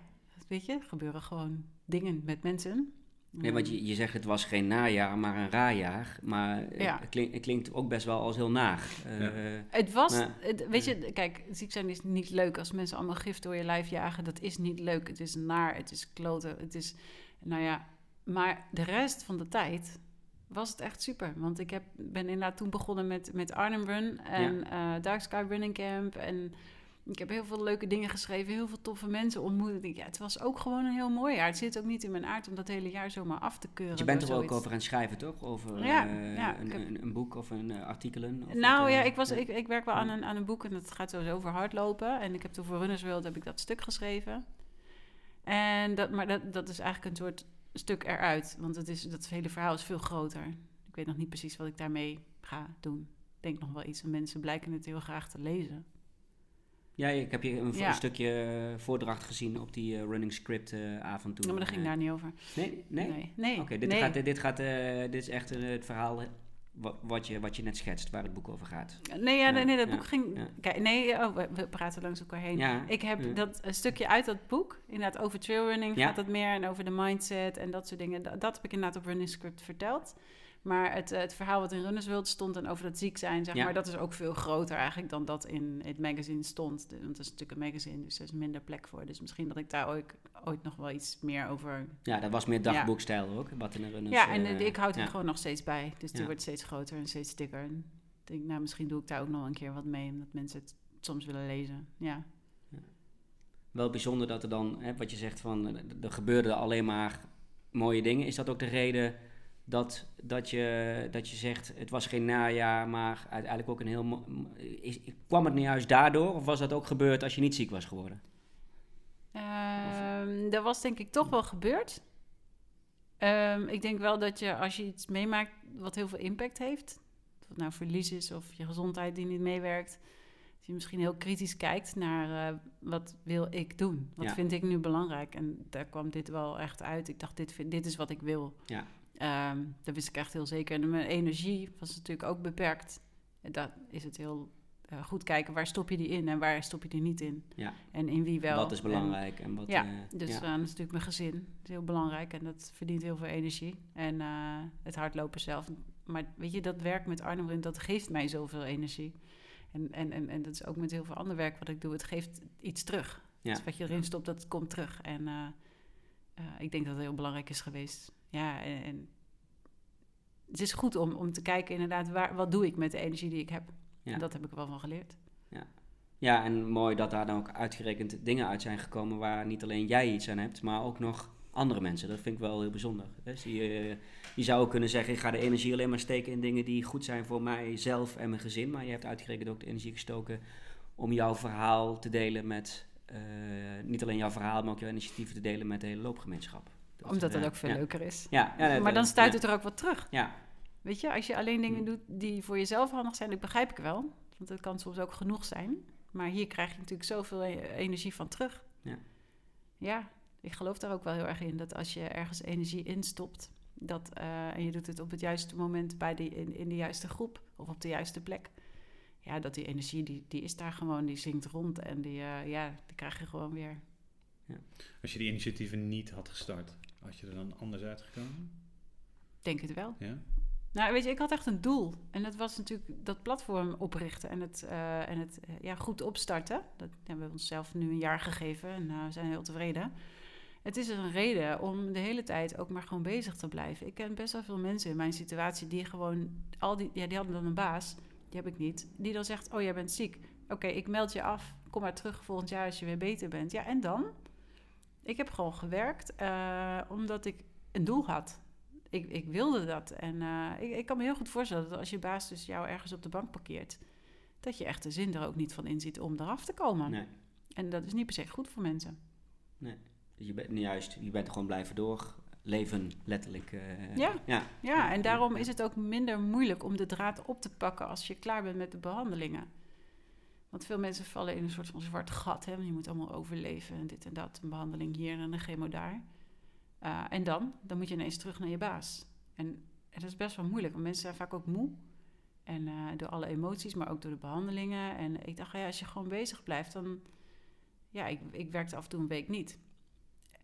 weet je, er gebeuren gewoon dingen met mensen. Nee, want je, je zegt het was geen najaar, maar een raarjaar. Maar het, klinkt, het, klinkt ook best wel als heel naar. Uh, het was, weet je, kijk, ziek zijn is niet leuk. Als mensen allemaal gif door je lijf jagen, dat is niet leuk. Het is naar, het is kloten, het is, nou ja. Maar de rest van de tijd was het echt super. Want ik heb, ben inderdaad toen begonnen met, met Arnhem Run en ja. uh, Dark Sky Running Camp en ik heb heel veel leuke dingen geschreven, heel veel toffe mensen ontmoet. Ja, het was ook gewoon een heel mooi jaar. Het zit ook niet in mijn aard om dat hele jaar zomaar af te keuren. Je bent er ook over aan het schrijven, toch? Over ja, uh, ja, een, heb... een, een, boek of een uh, artikelen? Of nou ja, ik, was, ik, ik werk wel aan een, aan een boek en dat gaat sowieso over hardlopen. En ik heb toen voor Runners World heb ik dat stuk geschreven. En dat, maar dat, dat is eigenlijk een soort stuk eruit. Want het is, dat hele verhaal is veel groter. Ik weet nog niet precies wat ik daarmee ga doen. Ik denk nog wel iets. En mensen blijken het heel graag te lezen. Ja, ik heb je een, stukje uh, voordracht gezien op die uh, running script uh, avond toen. Ja, maar daar ging daar niet over. Nee? Nee? Nee. nee. Oké, dit, Gaat, dit, gaat, dit is echt het verhaal wat, je, wat je net schetst, waar het boek over gaat. Nee, ja, nee, nee, dat boek ging... Kijk, nee, oh, we, praten langs elkaar heen. ik heb dat een stukje uit dat boek, inderdaad over trailrunning gaat het meer... en over de mindset en dat soort dingen. Dat, dat heb ik inderdaad op running script verteld. Maar het, eh, het verhaal wat in Runnersworld stond en over dat ziek zijn, zeg maar, dat is ook veel groter eigenlijk dan dat in het magazine stond. Want het is natuurlijk een magazine, dus er is minder plek voor. Dus misschien dat ik daar ooit, ooit nog wel iets meer over. Ja, dat was meer dagboekstijl ook, wat in Runners. Ja, en uh, ik houd het gewoon nog steeds bij. Dus die wordt steeds groter en steeds dikker. En ik denk, nou, misschien doe ik daar ook nog een keer wat mee, omdat mensen het soms willen lezen. Ja. wel bijzonder dat er dan, hè, wat je zegt van, er gebeurden alleen maar mooie dingen. Is dat ook de reden dat, dat, je, dat je zegt, het was geen najaar, maar uiteindelijk ook een heel... Is, kwam het nu juist daardoor, of was dat ook gebeurd als je niet ziek was geworden? Um, dat was denk ik toch wel gebeurd. Um, ik denk wel dat je als je iets meemaakt wat heel veel impact heeft, of het nou verlies is of je gezondheid die niet meewerkt, dat je misschien heel kritisch kijkt naar uh, wat wil ik doen? Wat vind ik nu belangrijk? En daar kwam dit wel echt uit. Ik dacht, dit, dit is wat ik wil. Ja. Um, dat wist ik echt heel zeker. En mijn energie was natuurlijk ook beperkt. En dat is het heel uh, goed kijken waar stop je die in en waar stop je die niet in. Ja. En in wie wel. Wat is belangrijk en, wat... Ja, uh, dus ja. Uh, dat is natuurlijk mijn gezin. Dat is heel belangrijk en dat verdient heel veel energie. En het hardlopen zelf. Maar weet je, dat werk met Arnhem, dat geeft mij zoveel energie. En, en, en, en dat is ook met heel veel ander werk wat ik doe. Het geeft iets terug. Ja. Dus wat je erin stopt, dat komt terug. En ik denk dat het heel belangrijk is geweest. Ja, en, en het is goed om, om te kijken inderdaad, waar, wat doe ik met de energie die ik heb. Ja. En dat heb ik er wel van geleerd. Ja. ja, en mooi dat daar dan ook uitgerekend dingen uit zijn gekomen waar niet alleen jij iets aan hebt, maar ook nog andere mensen. Dat vind ik wel heel bijzonder. Dus je, je zou ook kunnen zeggen, ik ga de energie alleen maar steken in dingen die goed zijn voor mijzelf en mijn gezin. Maar je hebt uitgerekend ook de energie gestoken om jouw verhaal te delen met, uh, niet alleen jouw verhaal, maar ook jouw initiatieven te delen met de hele loopgemeenschap. Dat, Omdat het uh, ook veel ja. leuker is. Ja, ja maar dan stuit het er ook wat terug. Ja, Weet je, als je alleen dingen mm. doet die voor jezelf handig zijn, dat begrijp ik wel. Want het kan soms ook genoeg zijn. Maar hier krijg je natuurlijk zoveel e-, energie van terug. Ja. Ja, ik geloof daar ook wel heel erg in. Dat als je ergens energie instopt, dat, uh, en je doet het op het juiste moment bij die, in, in de juiste groep of op de juiste plek. Ja, dat die energie, die, die is daar gewoon, die zingt rond en die, uh, ja, die krijg je gewoon weer. Ja. Als je die initiatieven niet had gestart, had je er dan anders uitgekomen? Denk het wel. Ja? Nou, weet je, ik had echt een doel. En dat was natuurlijk dat platform oprichten en het, uh, en het uh, ja, goed opstarten. Dat hebben we onszelf nu een jaar gegeven en uh, we zijn heel tevreden. Het is een reden om de hele tijd ook maar gewoon bezig te blijven. Ik ken best wel veel mensen in mijn situatie die gewoon al die, ja, die hadden dan een baas, die heb ik niet, die dan zegt: Oh, jij bent ziek. Oké, ik meld je af. Kom maar terug volgend jaar als je weer beter bent. Ja, en dan? Ik heb gewoon gewerkt omdat ik een doel had ik, ik wilde dat. En uh, ik, ik kan me heel goed voorstellen dat als je baas dus jou ergens op de bank parkeert, dat je echt de zin er ook niet van inziet om eraf te komen. Nee. En dat is niet per se goed voor mensen. Nee. Dus je bent juist, je bent gewoon blijven doorleven, letterlijk. Uh, ja. ja. Ja. en daarom is het ook minder moeilijk om de draad op te pakken als je klaar bent met de behandelingen. Want veel mensen vallen in een soort van zwart gat. Hè? Je moet allemaal overleven en dit en dat. Een behandeling hier en een chemo daar. Uh, en dan? Dan moet je ineens terug naar je baas. En, en, dat is best wel moeilijk, want mensen zijn vaak ook moe. En uh, door alle emoties, maar ook door de behandelingen. En ik dacht, ja, als je gewoon bezig blijft, dan... Ja, ik, ik werkte af en toe een week niet.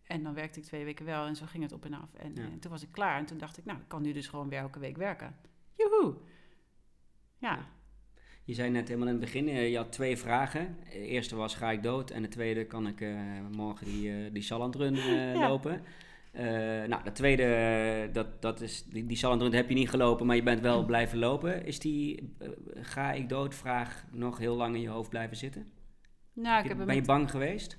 En dan werkte ik twee weken wel en zo ging het op en af. En, en toen was ik klaar en toen dacht ik, nou, ik kan nu dus gewoon weer elke week werken. Joehoe! Ja. Je zei net helemaal in het begin, eh, je had twee vragen. De eerste was, ga ik dood? En de tweede, kan ik uh, morgen die, uh, die Salandrun ja. lopen? Uh, nou, de tweede, dat, dat is, die, die Salandrun heb je niet gelopen, maar je bent wel blijven lopen. Is die uh, ga ik dood vraag nog heel lang in je hoofd blijven zitten? Nou, ik heb ben je bang geweest?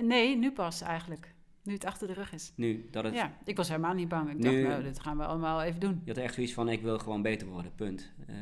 Nee, nu pas eigenlijk. Nu het achter de rug is. Nu, dat het... Ja, ik was helemaal niet bang. Ik nu, dacht, nou, dit gaan we allemaal even doen. Je had echt zoiets van, ik wil gewoon beter worden, punt. Uh,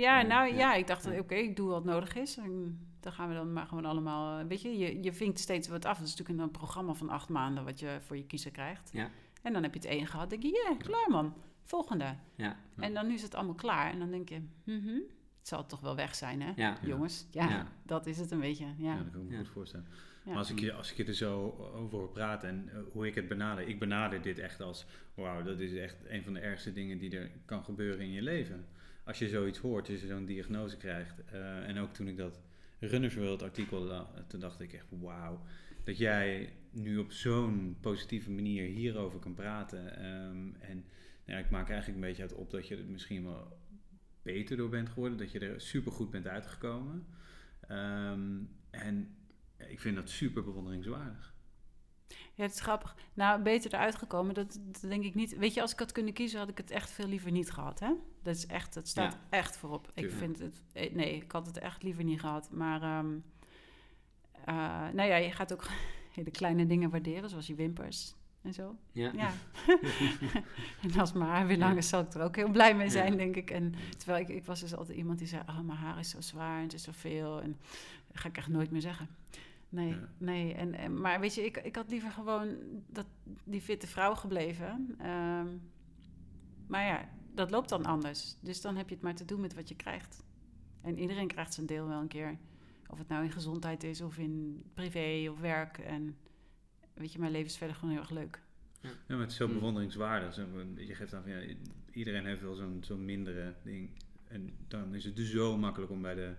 ja, nou ja, ja ik dacht, oké, okay, ik doe wat nodig is. En dan gaan we dan maar gewoon allemaal... Eh, weet je, je, je vinkt steeds wat af. Dat is natuurlijk een programma van acht maanden wat je voor je kiezer krijgt. Ja. En dan heb je het één gehad. denk je, ja, yeah, klaar man. Volgende. Ja. En dan nu is het allemaal klaar. En dan denk je, mm -hmm, het zal toch wel weg zijn, hè, ja. jongens? Ja, dat is het een beetje. Ja, dat kan ik me goed voorstellen. Maar als ik, je, als ik er zo over praten en uh, hoe ik het benader, ik benader dit echt als: wauw, dat is echt een van de ergste dingen die er kan gebeuren in je leven. Als je zoiets hoort, als je zo'n diagnose krijgt. Uh, en ook toen ik dat Runners World artikel, toen dacht ik echt: wauw, dat jij nu op zo'n positieve manier hierover kan praten. Um, en nou ja, ik maak eigenlijk een beetje uit op dat je er misschien wel beter door bent geworden, dat je er super goed bent uitgekomen. Um, en ik vind dat super bewonderingswaardig. Ja, het is grappig. Nou, beter eruit gekomen, dat, denk ik niet. Weet je, als ik had kunnen kiezen, had ik het echt veel liever niet gehad. Hè? Dat is echt, het staat echt voorop. Ik vind het, eh, nee, ik had het echt liever niet gehad. Maar um, nou ja, je gaat ook hele kleine dingen waarderen, zoals je wimpers en zo. Ja. ja. en als mijn haar weer lang is, zal ik er ook heel blij mee zijn, denk ik. En terwijl ik, ik was dus altijd iemand die zei, oh, mijn haar is zo zwaar en het is zoveel. En dat ga ik echt nooit meer zeggen. Nee, nee. En, en, maar weet je, ik, ik had liever gewoon dat, die fitte vrouw gebleven. Ehm, maar ja, dat loopt dan anders. Dus dan heb je het maar te doen met wat je krijgt. En iedereen krijgt zijn deel wel een keer. Of het nou in gezondheid is of in privé of werk. En weet je, mijn leven is verder gewoon heel erg leuk. Ja, maar het is zo mm. bewonderingswaardig. Je geeft aan van ja, iedereen heeft wel zo'n zo'n mindere ding. En dan is het dus zo makkelijk om bij de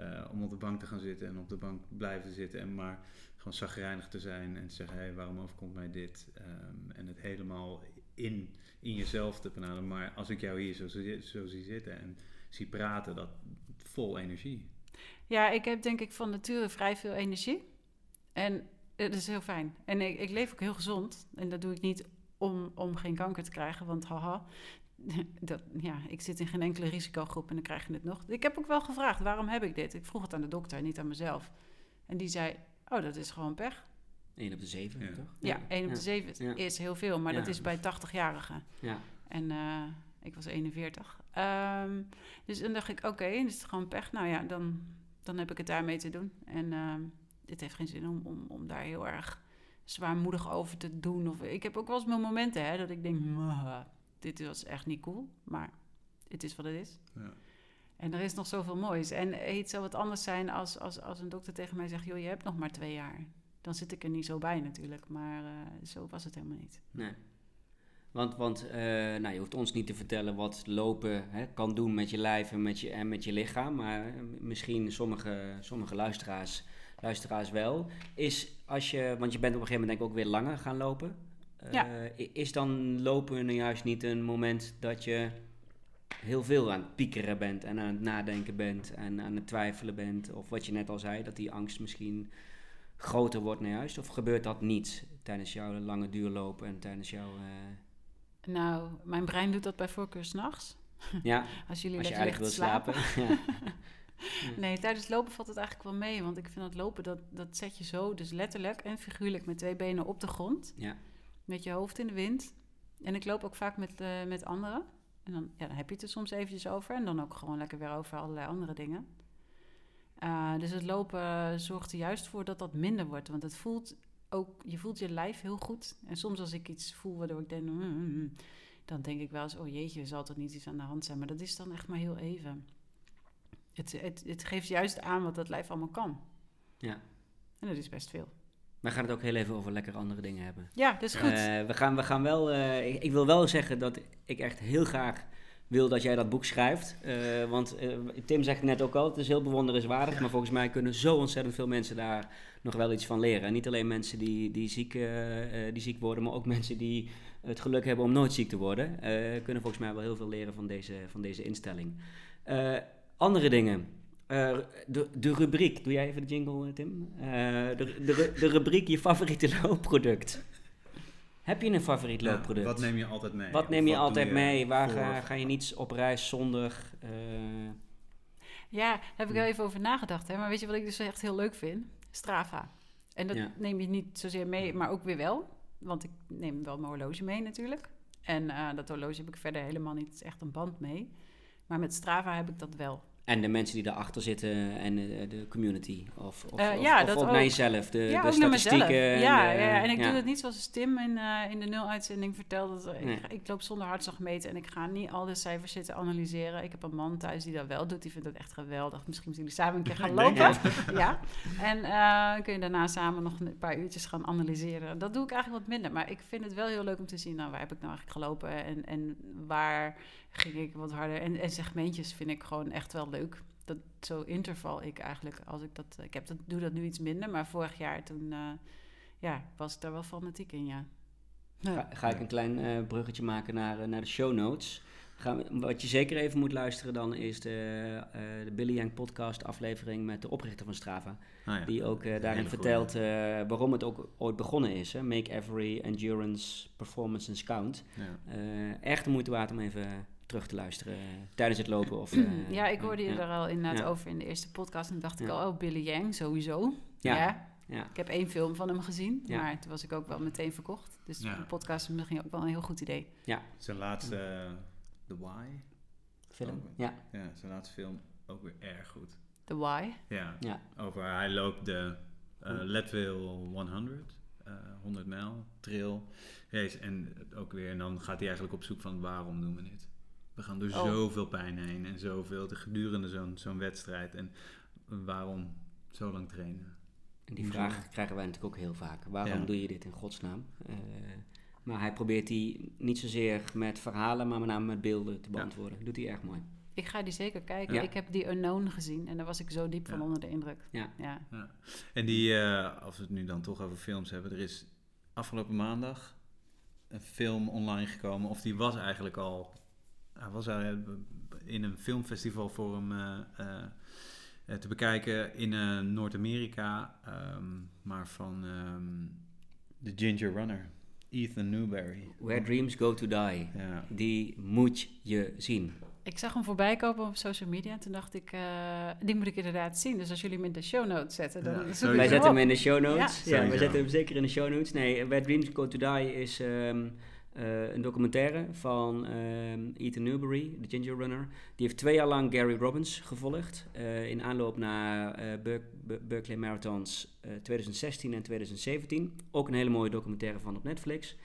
uh, om op de bank te gaan zitten en op de bank blijven zitten en maar gewoon zagrijnig te zijn en te zeggen, hé, hey, waarom overkomt mij dit? Um, en het helemaal in, in jezelf te benaderen. Maar als ik jou hier zo, zo zie zitten en zie praten, dat vol energie. Ja, ik heb denk ik van nature vrij veel energie. En dat is heel fijn. En ik, ik leef ook heel gezond. En dat doe ik niet om, om geen kanker te krijgen. Want haha, dat, ja, ik zit in geen enkele risicogroep en dan krijg je het nog. Ik heb ook wel gevraagd, waarom heb ik dit? Ik vroeg het aan de dokter, niet aan mezelf. En die zei, oh, dat is gewoon pech. 1 op de 7, ja. toch? Ja, 1 op de 7 is heel veel, maar dat is bij 80-jarigen. Ja. En uh, ik was 41. Um, ehm, dus dan dacht ik, oké, okay, is het gewoon pech. Nou ja, dan, dan heb ik het daarmee te doen. En uh, het heeft geen zin om, om, om daar heel erg zwaarmoedig over te doen. Of, ik heb ook wel eens mijn momenten hè, dat ik denk, dit was echt niet cool, maar het is wat het is. Ja. En er is nog zoveel moois. En het zou wat anders zijn als, als, als een dokter tegen mij zegt: joh, je hebt nog maar twee jaar. Dan zit ik er niet zo bij natuurlijk, maar uh, zo was het helemaal niet. Nee. Want, want uh, nou, je hoeft ons niet te vertellen wat lopen hè, kan doen met je lijf en met je, en met je lichaam. Maar misschien sommige, sommige luisteraars, luisteraars wel. Is als je, want je bent op een gegeven moment denk ik ook weer langer gaan lopen. Ja. Eh, is dan lopen nou juist niet een moment dat je heel veel aan het piekeren bent en aan het nadenken bent en aan het twijfelen bent? Of wat je net al zei, dat die angst misschien groter wordt nou juist? Of gebeurt dat niet tijdens jouw lange duurlopen en tijdens jouw... Uh... Nou, mijn brein doet dat bij voorkeur s'nachts. Ja, als, jullie als je eigenlijk wil slapen. slapen. Nee, tijdens lopen valt het eigenlijk wel mee. Want ik vind dat lopen, dat, dat zet je zo, dus letterlijk en figuurlijk met twee benen op de grond. Ja met je hoofd in de wind. En ik loop ook vaak met, uh, met anderen. En dan, ja, dan heb je het er soms eventjes over. En dan ook gewoon lekker weer over allerlei andere dingen. Uh, dus het lopen zorgt er juist voor dat dat minder wordt. Want het voelt ook, je voelt je lijf heel goed. En soms als ik iets voel waardoor ik denk, mm, mm, mm dan denk ik wel eens, oh jeetje, zal er niet iets aan de hand zijn. Maar dat is dan echt maar heel even. Het, het, het geeft juist aan wat dat lijf allemaal kan. Ja. En dat is best veel. We gaan het ook heel even over lekker andere dingen hebben. Ja, dat is goed. Uh, we, gaan, we gaan wel, uh, ik, ik, wil wel zeggen dat ik echt heel graag wil dat jij dat boek schrijft. Uh, want Tim zegt net ook al, het is heel bewonderenswaardig. Maar volgens mij kunnen zo ontzettend veel mensen daar nog wel iets van leren. En niet alleen mensen die, die, ziek, die ziek worden, maar ook mensen die het geluk hebben om nooit ziek te worden. kunnen volgens mij wel heel veel leren van deze, van deze instelling. andere dingen. Uh, de, de rubriek, doe jij even de jingle, Tim? Uh, de, de, de rubriek je favoriete loopproduct. Heb je een favoriet loopproduct? wat neem je altijd mee? Wat neem je altijd mee? Waar ga, ga, je niet op reis zonder? Uh... Ja, daar heb ik wel even over nagedacht. Hè? Maar weet je wat ik dus echt heel leuk vind? Strava. En dat neem je niet zozeer mee, maar ook weer wel. Want ik neem wel mijn horloge mee natuurlijk. En dat horloge heb ik verder helemaal niet echt een band mee. Maar met Strava heb ik dat wel. En de mensen die daarachter zitten en de, de community. Of, of, uh, ja, of, of ook, naar jezelf, de, ja, de statistieken. En ja, ja, ja, en ik doe het niet zoals Tim in, uh, in de nul-uitzending vertelde. Dat, ik, ik, loop zonder hartslag meten en ik ga niet al de cijfers zitten analyseren. Ik heb een man thuis die dat wel doet. Die vindt dat echt geweldig. Misschien moeten jullie samen een keer gaan lopen. ja. En uh, kun je daarna samen nog een paar uurtjes gaan analyseren. Dat doe ik eigenlijk wat minder. Maar ik vind het wel heel leuk om te zien, nou, waar heb ik nou eigenlijk gelopen? En, en waar ging ik wat harder. En, en segmentjes vind ik gewoon echt wel leuk. Dat, zo interval ik eigenlijk, als ik dat... Ik heb dat, doe dat nu iets minder, maar vorig jaar toen... Uh, ja, was ik daar wel fanatiek in, ja. Ga, ga, ik een klein uh, bruggetje maken naar, uh, naar de show notes. Gaan wat je zeker even moet luisteren dan is de, de Billy Yang podcast aflevering met de oprichter van Strava. Ah, ja. Die ook daarin vertelt waarom het ook ooit begonnen is. Hè? Make every endurance performance and count. Ja. echt de moeite waard om even terug te luisteren eh, tijdens het lopen? Of, uh, ja, ik hoorde je er al inderdaad over in de eerste podcast. En dacht ik al, oh, Billy Yang, sowieso. Ja. ja. Ik heb één film van hem gezien, maar toen was ik ook wel meteen verkocht. Dus de podcast is misschien ook wel een heel goed idee. Ja. Zijn laatste, uh, The Why. Film, ja. Ja, zijn laatste film ook weer erg goed. The Why? Ja, ja. over hij loopt de uh, Leadville 100, uh, 100 mijl, trail race. En ook weer, en dan gaat hij eigenlijk op zoek van waarom doen we dit? We gaan door oh. zoveel pijn heen en zoveel gedurende zo'n zo'n wedstrijd. En waarom zo lang trainen? En die vraag krijgen wij natuurlijk ook heel vaak. Waarom doe je dit in godsnaam? Uh, maar hij probeert die niet zozeer met verhalen, maar met name met beelden te beantwoorden. Doet hij erg mooi. Ik ga die zeker kijken. Ik heb die Unknown gezien en daar was ik zo diep van onder de indruk. Ja. ja. En die, uh, als we het nu dan toch over films hebben, er is afgelopen maandag een film online gekomen, of die was eigenlijk al, hij was in een filmfestival voor hem uh, uh, te bekijken in Noord-Amerika, um, maar van um, The Ginger Runner. Ethan Newberry. Where Dreams Go to Die. Ja. Die moet je zien. Ik zag hem voorbij komen op social media en toen dacht ik, uh, die moet ik inderdaad zien. Dus als jullie hem in de show notes zetten, dan ja, Wij zetten hem in de show notes. Ja, ja wij zetten hem zeker in de show notes. Nee, Where Dreams Go to Die is um, uh, een documentaire van um, Ethan Newberry, de Ginger Runner. Die heeft twee jaar lang Gary Robbins gevolgd uh, in aanloop naar Ber Berkeley Marathons 2016 en 2017. Ook een hele mooie documentaire van op Netflix.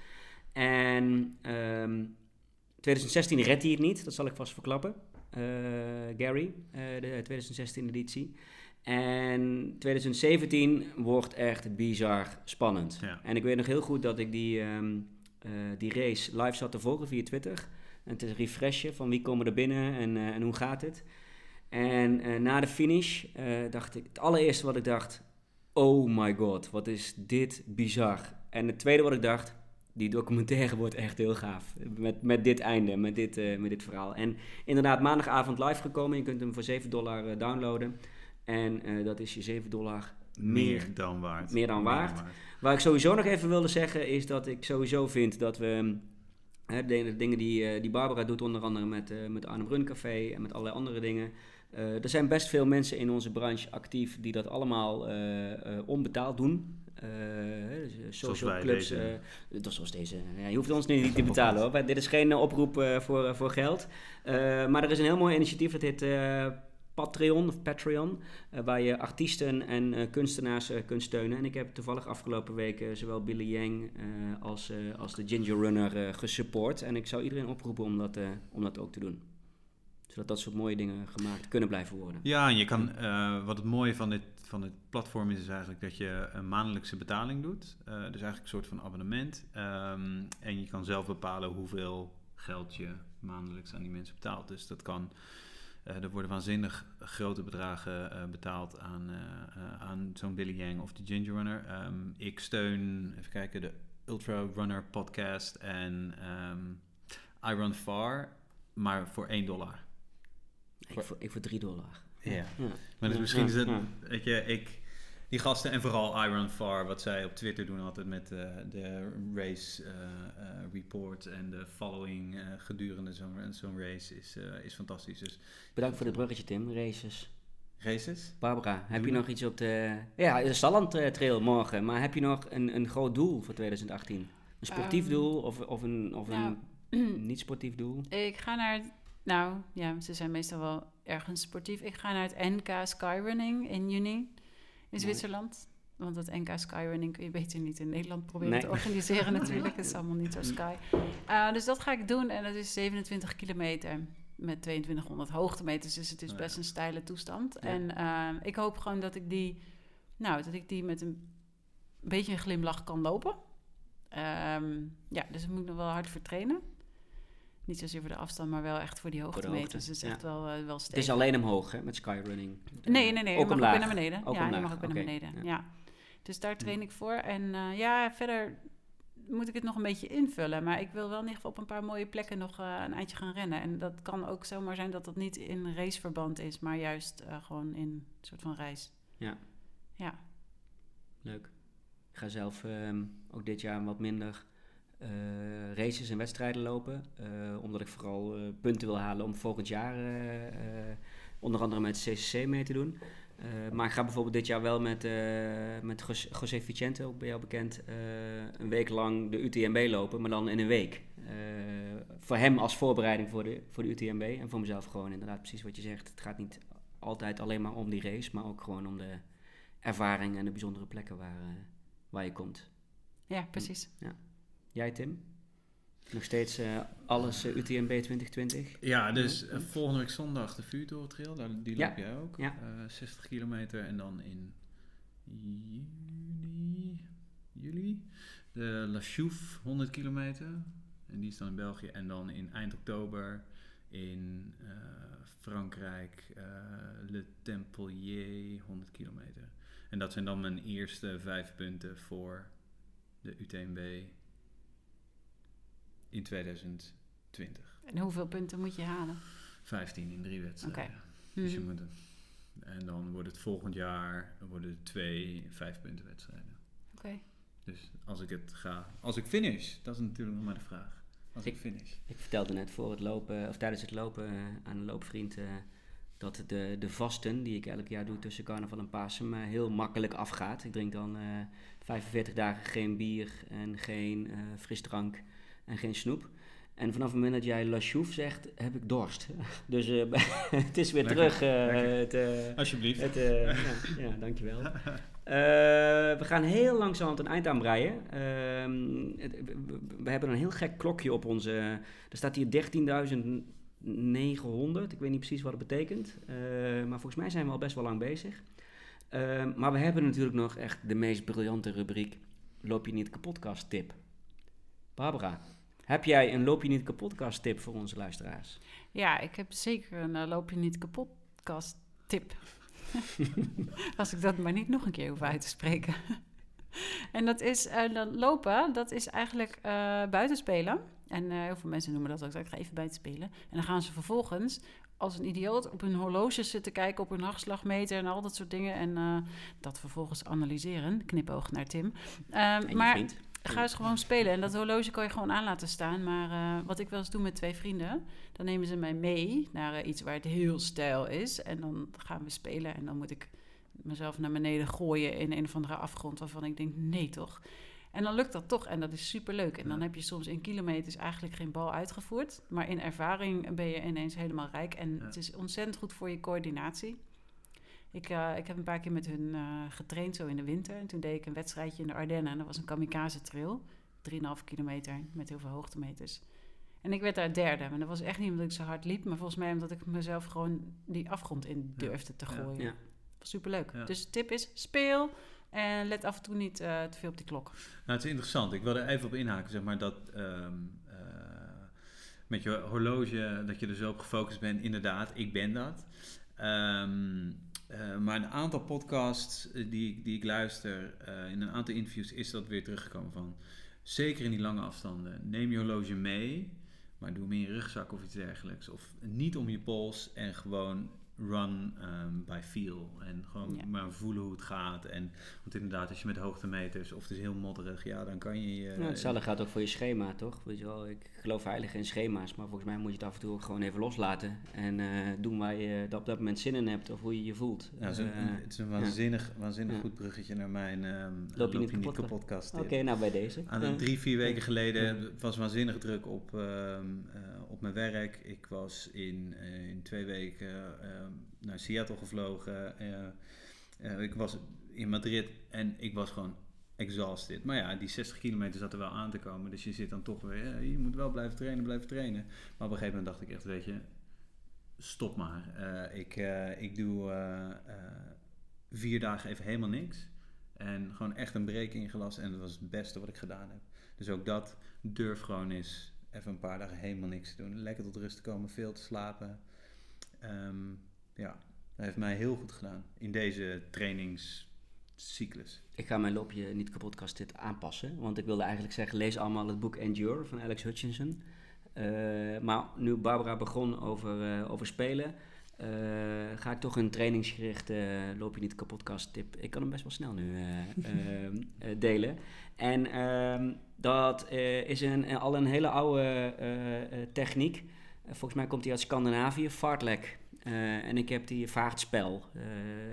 En... Um, 2016 redt hij het niet, dat zal ik vast verklappen. Gary, de 2016 editie. En 2017 wordt echt bizar spannend. En ik weet nog heel goed dat ik die, um, uh, die race live zat te volgen via Twitter. En te refreshen van wie komen er binnen en, en hoe gaat het. En na de finish dacht ik, het allereerste wat ik dacht... Oh my god, wat is dit bizar. En het tweede wat ik dacht die documentaire wordt echt heel gaaf. Met, met dit einde, met dit, uh, met dit verhaal. En inderdaad, maandagavond live gekomen. Je kunt hem voor 7 dollar downloaden. En uh, dat is je 7 dollar meer, meer dan waard. Meer dan waard. waard. Waar ik sowieso nog even wilde zeggen, is dat ik sowieso vind dat we. Hè, de, dingen die, die Barbara doet, onder andere met, met Arnhem Run Café en met allerlei andere dingen. er zijn best veel mensen in onze branche actief die dat allemaal onbetaald doen. Uh, social clubs, uh, dat zoals deze. Ja, je hoeft ons nu niet te betalen hoor. Dit is geen oproep voor, voor geld. maar er is een heel mooi initiatief dat heet Patreon of Patreon, waar je artiesten en kunstenaars kunt steunen. En ik heb toevallig afgelopen weken zowel Billy Yang als, als de Ginger Runner gesupport. En ik zou iedereen oproepen om dat, om dat ook te doen zodat dat soort mooie dingen gemaakt kunnen blijven worden. Ja, en je kan, wat het mooie van dit van het platform is, is eigenlijk dat je een maandelijkse betaling doet. Dus eigenlijk een soort van abonnement. Um, en je kan zelf bepalen hoeveel geld je maandelijks aan die mensen betaalt. Dus dat kan. Uh, er worden waanzinnig grote bedragen uh, betaald aan, aan zo'n Billy Yang of de Ginger Runner. Um, ik steun, even kijken, de Ultra Runner podcast en um, I Run Far, maar voor 1 dollar. Ik voor, ik voor 3 dollar. Ja. Maar dus misschien is het, weet je, ik, die gasten en vooral Iron Far, wat zij op Twitter doen altijd met uh, de race uh, uh, report en de following gedurende zo'n zo'n race is, is fantastisch. Dus, Bedankt voor het bruggetje Tim, races. Races? Barbara, heb je nog iets op de... Ja, de Salland Trail morgen, maar heb je nog een, een groot doel voor 2018? Een sportief um, doel of, of een, of een nou, niet-sportief doel? Ik ga naar... Nou, ja, ze zijn meestal wel ergens sportief. Ik ga naar het NK Skyrunning in juni in Zwitserland. Want het NK Skyrunning kun je beter niet in Nederland proberen te organiseren natuurlijk. Het is allemaal niet zo sky. Uh, dus dat ga ik doen en dat is 27 kilometer met 2200 hoogtemeters. Dus het is best een steile toestand. En uh, ik hoop gewoon dat ik die, nou, dat ik die met een beetje een glimlach kan lopen. Um, ja, dus daar moet ik nog wel hard voor trainen. Niet zozeer voor de afstand, maar wel echt voor die hoogtemeters. Dus het is echt wel, uh, wel Het is alleen omhoog, hè, met skyrunning. Nee, nee, nee. Ook je mag ook naar beneden. Ook ja, je mag ook naar beneden. Ja. Dus daar train ik voor. En uh, ja, verder moet ik het nog een beetje invullen. Maar ik wil wel in ieder geval op een paar mooie plekken nog uh, een eindje gaan rennen. En dat kan ook zomaar zijn dat dat niet in raceverband is, maar juist gewoon in een soort van reis. Ja. Ja. Leuk. Ik ga zelf ehm, ook dit jaar wat minder uh, races en wedstrijden lopen. Uh, omdat ik vooral uh, punten wil halen om volgend jaar onder andere met CCC mee te doen. maar ik ga bijvoorbeeld dit jaar wel met, met José Vicente, ook bij jou bekend, een week lang de UTMB lopen, maar dan in een week. voor hem als voorbereiding voor de, voor de UTMB en voor mezelf gewoon inderdaad precies wat je zegt. Het gaat niet altijd alleen maar om die race, maar ook gewoon om de ervaring en de bijzondere plekken waar, waar je komt. Ja, precies. Ja. Jij Tim? Nog steeds uh, alles uh, UTMB 2020? Ja, dus uh, volgende week zondag de Vuurtorentrail, daar, die loop jij ook. Ja. 60 kilometer en dan in juni, juli de La Chouffe 100 kilometer. En die is dan in België. En dan in eind oktober in Frankrijk Le Templier 100 kilometer. En dat zijn dan mijn eerste vijf punten voor de UTMB in 2020. En hoeveel punten moet je halen? 15 in drie wedstrijden. Okay. Dus je mhm. moet en dan wordt het volgend jaar worden het twee vijf punten wedstrijden. Oké. Dus als ik het ga, als ik finish, dat is natuurlijk nog maar de vraag. Als ik, finish. Ik vertelde net voor het lopen, of tijdens het lopen uh, aan een loopvriend, uh, dat de, de vasten die ik elk jaar doe tussen carnaval en Pasen me heel makkelijk afgaat. Ik drink dan uh, 45 dagen geen bier en geen frisdrank en geen snoep. En vanaf het moment dat jij La Chouf zegt, heb ik dorst. Dus uh, het is weer terug. Uh, het, uh, Alsjeblieft. Het, ja, ja, dankjewel. we gaan heel langzaam een eind aanbreien. Ehm, we hebben een heel gek klokje op onze... Er staat hier 13.900. Ik weet niet precies wat het betekent. maar volgens mij zijn we al best wel lang bezig. Ehm, maar we hebben natuurlijk nog echt de meest briljante rubriek... Loop je niet kapotkast tip. Barbara, heb jij een Loop je niet kapotkast tip voor onze luisteraars? Ja, ik heb zeker een uh, Loop je niet kapotkast tip. Als ik dat maar niet nog een keer hoef uit te spreken. en dat is uh, lopen, dat is eigenlijk uh, buitenspelen. En heel veel mensen noemen dat ook, ik ga even buiten spelen. En dan gaan ze vervolgens als een idioot op hun horloges zitten kijken, op hun hartslagmeter en al dat soort dingen. En dat vervolgens analyseren. Knipoog naar Tim. Um, maar vriend. Ga eens gewoon spelen. En dat horloge kan je gewoon aan laten staan. Maar uh, wat ik wel eens doe met twee vrienden, dan nemen ze mij mee naar uh, iets waar het heel stijl is. En dan gaan we spelen en dan moet ik mezelf naar beneden gooien in een of andere afgrond waarvan ik denk, nee toch? En dan lukt dat toch en dat is super leuk. En dan heb je soms in kilometers eigenlijk geen bal uitgevoerd. Maar in ervaring ben je ineens helemaal rijk. En het is ontzettend goed voor je coördinatie. Ik, uh, ik heb een paar keer met hun uh, getraind, zo in de winter. En toen deed ik een wedstrijdje in de Ardennen. En dat was een kamikaze trail. 3,5 kilometer met heel veel hoogtemeters. En ik werd daar derde. Maar dat was echt niet omdat ik zo hard liep. Maar volgens mij omdat ik mezelf gewoon die afgrond in durfde te gooien. Ja. was superleuk. Ja. Dus tip is, speel. En let af en toe niet uh, te veel op die klok. Nou, het is interessant. Ik wil er even op inhaken, zeg maar, dat... Um, met je horloge, dat je er zo op gefocust bent. Inderdaad, ik ben dat. Um, uh, maar een aantal podcasts eh, die, die ik luister, uh, in een aantal interviews is dat weer teruggekomen van. Zeker in die lange afstanden. Neem je horloge mee, maar doe hem in je rugzak of iets dergelijks. Of niet om je pols en gewoon run um, by feel. En gewoon maar voelen hoe het gaat. En, want inderdaad, als je met hoogtemeters of het is heel modderig, ja, dan kan je... Uh, ja, hetzelfde gaat ook voor je schema, toch? Weet je wel, ik geloof heilig in schema's, maar volgens mij moet je het af en toe ook gewoon even loslaten. En uh, doen waar je op dat moment zin in hebt of hoe je je voelt. Ja, het is een, uh, het is een waanzinnig, waanzinnig goed bruggetje naar mijn um, Loop je niet, niet kapot podcast. Oké, nou bij deze. Aan drie, vier weken geleden was waanzinnig druk op, um, op mijn werk. Ik was in, in twee weken naar Seattle gevlogen. Uh, uh, ik was in Madrid en ik was gewoon exhausted. Maar ja, die 60 kilometer zat er wel aan te komen. Dus je zit dan toch weer, je moet wel blijven trainen, blijven trainen. Maar op een gegeven moment dacht ik echt, weet je, stop maar. Ik, ik doe vier dagen even helemaal niks. En gewoon echt een break ingelast. En dat was het beste wat ik gedaan heb. Dus ook dat, durf gewoon eens even een paar dagen helemaal niks te doen. Lekker tot rust te komen, veel te slapen. Um, ja, dat heeft mij heel goed gedaan in deze trainingscyclus. Ik ga mijn loopje niet kapotkast dit aanpassen. Want ik wilde eigenlijk zeggen, lees allemaal het boek Endure van Alex Hutchinson. Uh, maar nu Barbara begon over, uh, over spelen, uh, ga ik toch een trainingsgerichte loop je niet kapotkast tip. Ik kan hem best wel snel nu delen. En ehm, dat is een, al een hele oude techniek. volgens mij komt hij uit Scandinavië, fartlek en ik heb die vaartspel,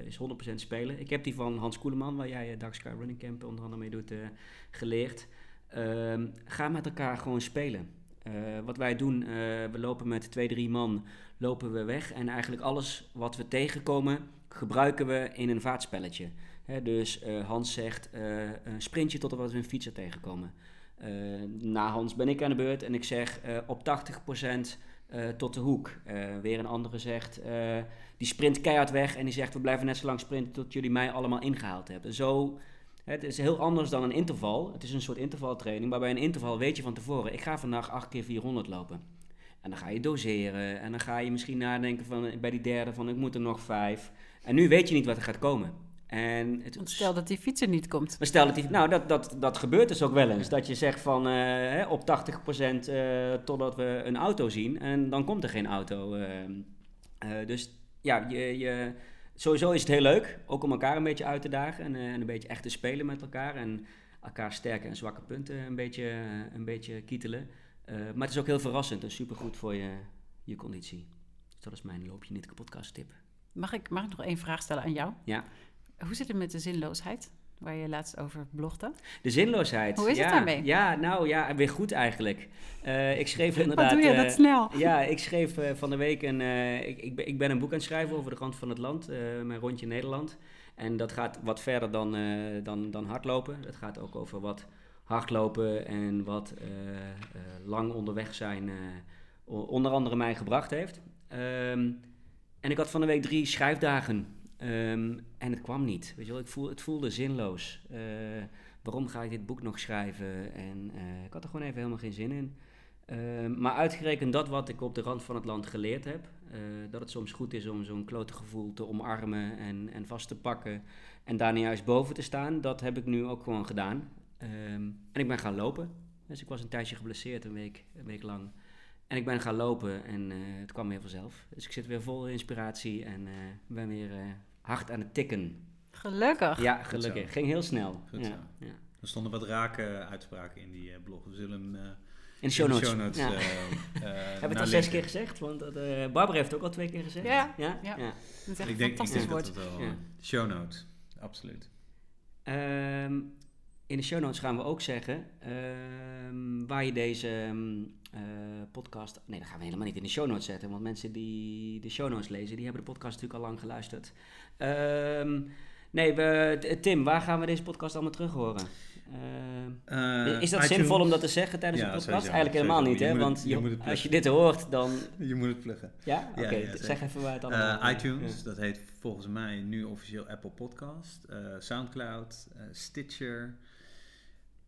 is 100% spelen. Ik heb die van Hans Koeleman, waar jij Dark Sky Running Camp onder andere mee doet, geleerd. Ehm, ga met elkaar gewoon spelen. wat wij doen, we lopen met twee, drie man, lopen we weg. En eigenlijk alles wat we tegenkomen, gebruiken we in een vaartspelletje. dus Hans zegt, een sprintje tot we een fietser tegenkomen. Uh, na Hans ben ik aan de beurt en ik zeg uh, op 80% uh, tot de hoek. weer een andere zegt, die sprint keihard weg en die zegt we blijven net zo lang sprinten tot jullie mij allemaal ingehaald hebben. Zo, het is heel anders dan een interval. Het is een soort intervaltraining, maar bij een interval weet je van tevoren, ik ga vandaag 8 keer 400 lopen. En dan ga je doseren en dan ga je misschien nadenken van, bij die derde van ik moet er nog vijf. En nu weet je niet wat er gaat komen. En het, stel dat die fietser niet komt. Maar stel dat die, nou, dat, dat, dat gebeurt dus ook wel eens. Dat je zegt van uh, op 80% uh, eh, totdat we een auto zien en dan komt er geen auto. Uh, dus ja, je, je, sowieso is het heel leuk. Ook om elkaar een beetje uit te dagen en, en een beetje echt te spelen met elkaar. En elkaar sterke en zwakke punten een beetje, een beetje kietelen. maar het is ook heel verrassend en supergoed voor je, je conditie. Dus dat is mijn loopje niet podcast tip. Mag ik, mag ik nog één vraag stellen aan jou? Ja. Hoe zit het met de zinloosheid? Waar je laatst over blogde. De zinloosheid. Hoe is ja, het daarmee? Ja, nou ja, weer goed eigenlijk. Uh, ik schreef inderdaad. Wat doe je dat uh, snel? Ja, ik schreef uh, van de week een. ik, ik, ben, ik ben een boek aan het schrijven over de rand van het land, mijn rondje Nederland. En dat gaat wat verder dan, dan, dan hardlopen. Het gaat ook over wat hardlopen en wat lang onderweg zijn, onder andere mij gebracht heeft. Um, en ik had van de week drie schrijfdagen Um, en het kwam niet. Weet je wel, ik voel, het voelde zinloos. Uh, waarom ga ik dit boek nog schrijven? En uh, ik had er gewoon even helemaal geen zin in. Uh, maar uitgerekend dat wat ik op de rand van het land geleerd heb, eh, dat het soms goed is om zo'n klote gevoel te omarmen en, en vast te pakken en daar niet juist boven te staan, dat heb ik nu ook gewoon gedaan. Um, en ik ben gaan lopen. Dus ik was een tijdje geblesseerd, een week, een week lang. En ik ben gaan lopen en het kwam weer vanzelf. Dus ik zit weer vol inspiratie en ben weer hard aan het tikken. Gelukkig. Ja, gelukkig. Ging heel snel. Goed ja, ja. Er stonden wat rake uitspraken in die uh, blog. We zullen hem uh, in de show notes. Show notes ja. uh, Hebben we het al zes keer gezegd? Want Barbara heeft het ook al twee keer gezegd. Ja, ja. ja. ja. Dat is echt ik denk, fantastisch ik denk woord. Dat het wel, Show notes, absoluut. Um, in de show notes gaan we ook zeggen um, waar je deze um, uh, podcast. Nee, dat gaan we helemaal niet in de show notes zetten. Want mensen die de show notes lezen, die hebben de podcast natuurlijk al lang geluisterd. Um, nee, we, Tim, waar gaan we deze podcast allemaal terug horen? Uh, is dat zinvol om dat te zeggen tijdens ja, een podcast? Eigenlijk helemaal niet, hè? Want je als je dit hoort, dan. Je moet het pluggen. Ja? Oké, okay, ja, zeg even waar het allemaal iTunes, dat heet volgens mij nu officieel Apple Podcast, Soundcloud, Stitcher.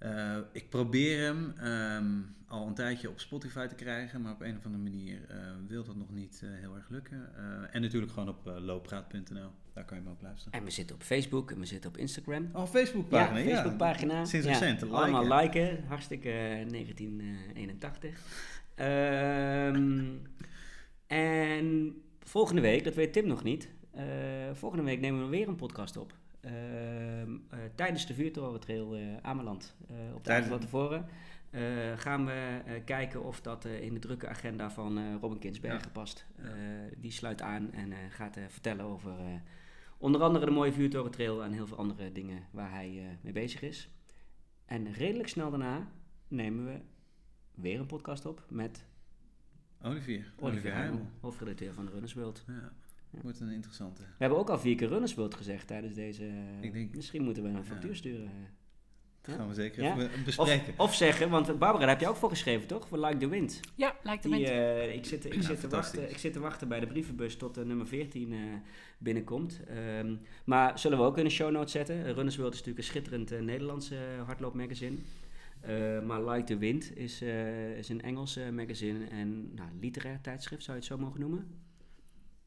Uh, ik probeer hem um, al een tijdje op Spotify te krijgen, maar op een of andere manier uh, wil dat nog niet uh, heel erg lukken. en natuurlijk gewoon op looppraat.nl, daar kan je hem ook luisteren. En we zitten op Facebook en we zitten op Instagram. Oh, Facebookpagina, ja. Facebookpagina. Ja, sinds recent, liken. Allemaal liken, hartstikke 1981. Um, ehm, en volgende week, dat weet Tim nog niet, volgende week nemen we weer een podcast op. Ehm, eh, tijdens de Vuurtoren Trail uh, Ameland, uh, op de avond van tevoren, gaan we kijken of dat in de drukke agenda van Robin Kinsbergen ja. past. die sluit aan en gaat vertellen over onder andere de mooie Vuurtoren Trail en heel veel andere dingen waar hij mee bezig is. En redelijk snel daarna nemen we weer een podcast op met Olivier, Olivier Heimel, hoofdredacteur van de Runners World. Ja. Wordt een interessante. We hebben ook al vier keer Runners World gezegd tijdens deze... Ik denk, Misschien moeten we een factuur sturen. Dat gaan we zeker even bespreken. Of, of, zeggen, want Barbara, daar heb je ook voor geschreven, toch? Voor Like the Wind. Ja, Like the Wind. Uh, ik, zit, ik, zit te wachten, ik zit te wachten bij de brievenbus tot uh, nummer 14 uh, eh, binnenkomt. Um, maar zullen we ook in de show notes zetten. Runners World is natuurlijk een schitterend Nederlandse hardloopmagazine. maar Like the Wind is, is een Engels magazine en nou, literair tijdschrift, zou je het zo mogen noemen?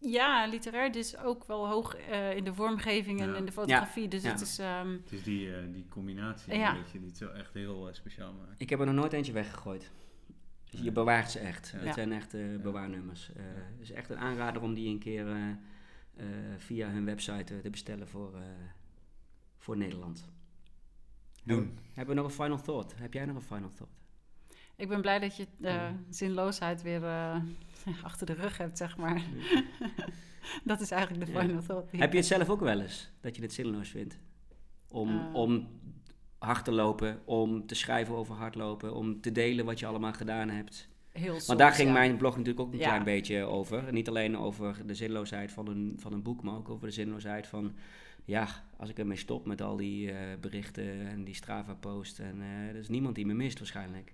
Ja, literair is ook wel hoog uh, in de vormgeving en in de fotografie. Dus het is... Um, het is die, uh, die combinatie ja. weet je, die het zo echt heel uh, speciaal maakt. Ik heb er nog nooit eentje weggegooid. Dus je bewaart ze echt. Het zijn echt bewaarnummers. Het is echt een aanrader om die een keer via hun website te bestellen voor, voor Nederland. Doen. Hebben we nog een final thought? Heb jij nog een final thought? Ik ben blij dat je uh, zinloosheid weer uh, achter de rug hebt, zeg maar. dat is eigenlijk de final thought. Heb je het zelf ook wel eens, dat je het zinloos vindt? Om, uh, om hard te lopen, om te schrijven over hardlopen, om te delen wat je allemaal gedaan hebt. Heel soms, daar ging mijn blog natuurlijk ook een klein beetje over. Niet alleen over de zinloosheid van een, van een boek, maar ook over de zinloosheid van... Ja, als ik ermee stop met al die berichten en die Strava-post... en er is niemand die me mist waarschijnlijk.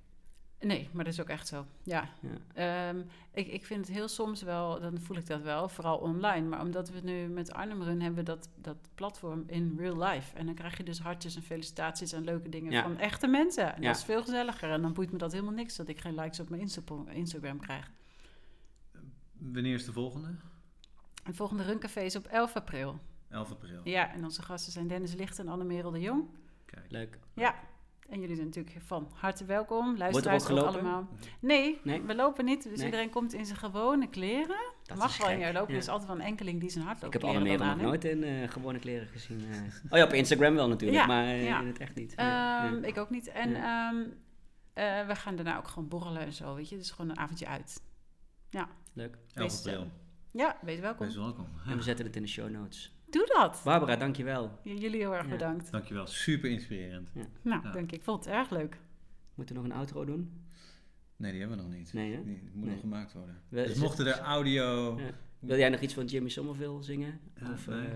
Nee, maar dat is ook echt zo. Ja. ja. Um, ik, ik vind het heel soms wel, dan voel ik dat wel, vooral online. Maar omdat we nu met Arnhem Run hebben dat, dat platform in real life. En dan krijg je dus hartjes en felicitaties en leuke dingen ja. van echte mensen. En ja. dat is veel gezelliger. En dan boeit me dat helemaal niks dat ik geen likes op mijn Insta Instagram krijg. Wanneer is de volgende? De volgende Runcafé is op 11 april. 11 april. Ja, en onze gasten zijn Dennis Licht en Anne-Merel de Jong. Kijk. Leuk. Ja, en jullie zijn natuurlijk van harte welkom. Luisteraars ook allemaal. Nee, nee, we lopen niet. Dus iedereen komt in zijn gewone kleren. Dat mag wel in lopen. Er is altijd wel een enkeling die zijn hart Ik heb Anne nog nooit in uh, gewone kleren gezien. Uh. Oh ja, op Instagram wel natuurlijk, maar uh, in het echt niet. Um, ik ook niet. En um, we gaan daarna ook gewoon borrelen en zo, weet je. Dus gewoon een avondje uit. Ja. Leuk. 11 april. Ja, wees welkom. Wees welkom. En we zetten het in de show notes. Doe dat. Barbara, dankjewel. Ja, jullie heel erg ja. bedankt. Dankjewel, super inspirerend. Ja. Nou, ja. dank je. Ik vond het erg leuk. Moeten we nog een outro doen? Nee, die hebben we nog niet. Nee, hè? Die moet nee. nog gemaakt worden. We, dus mochten er audio... Wil jij nog iets van Jimmy Somerville zingen? of, nee. uh...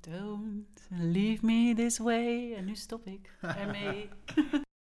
Don't leave me this way. En nu stop ik ermee.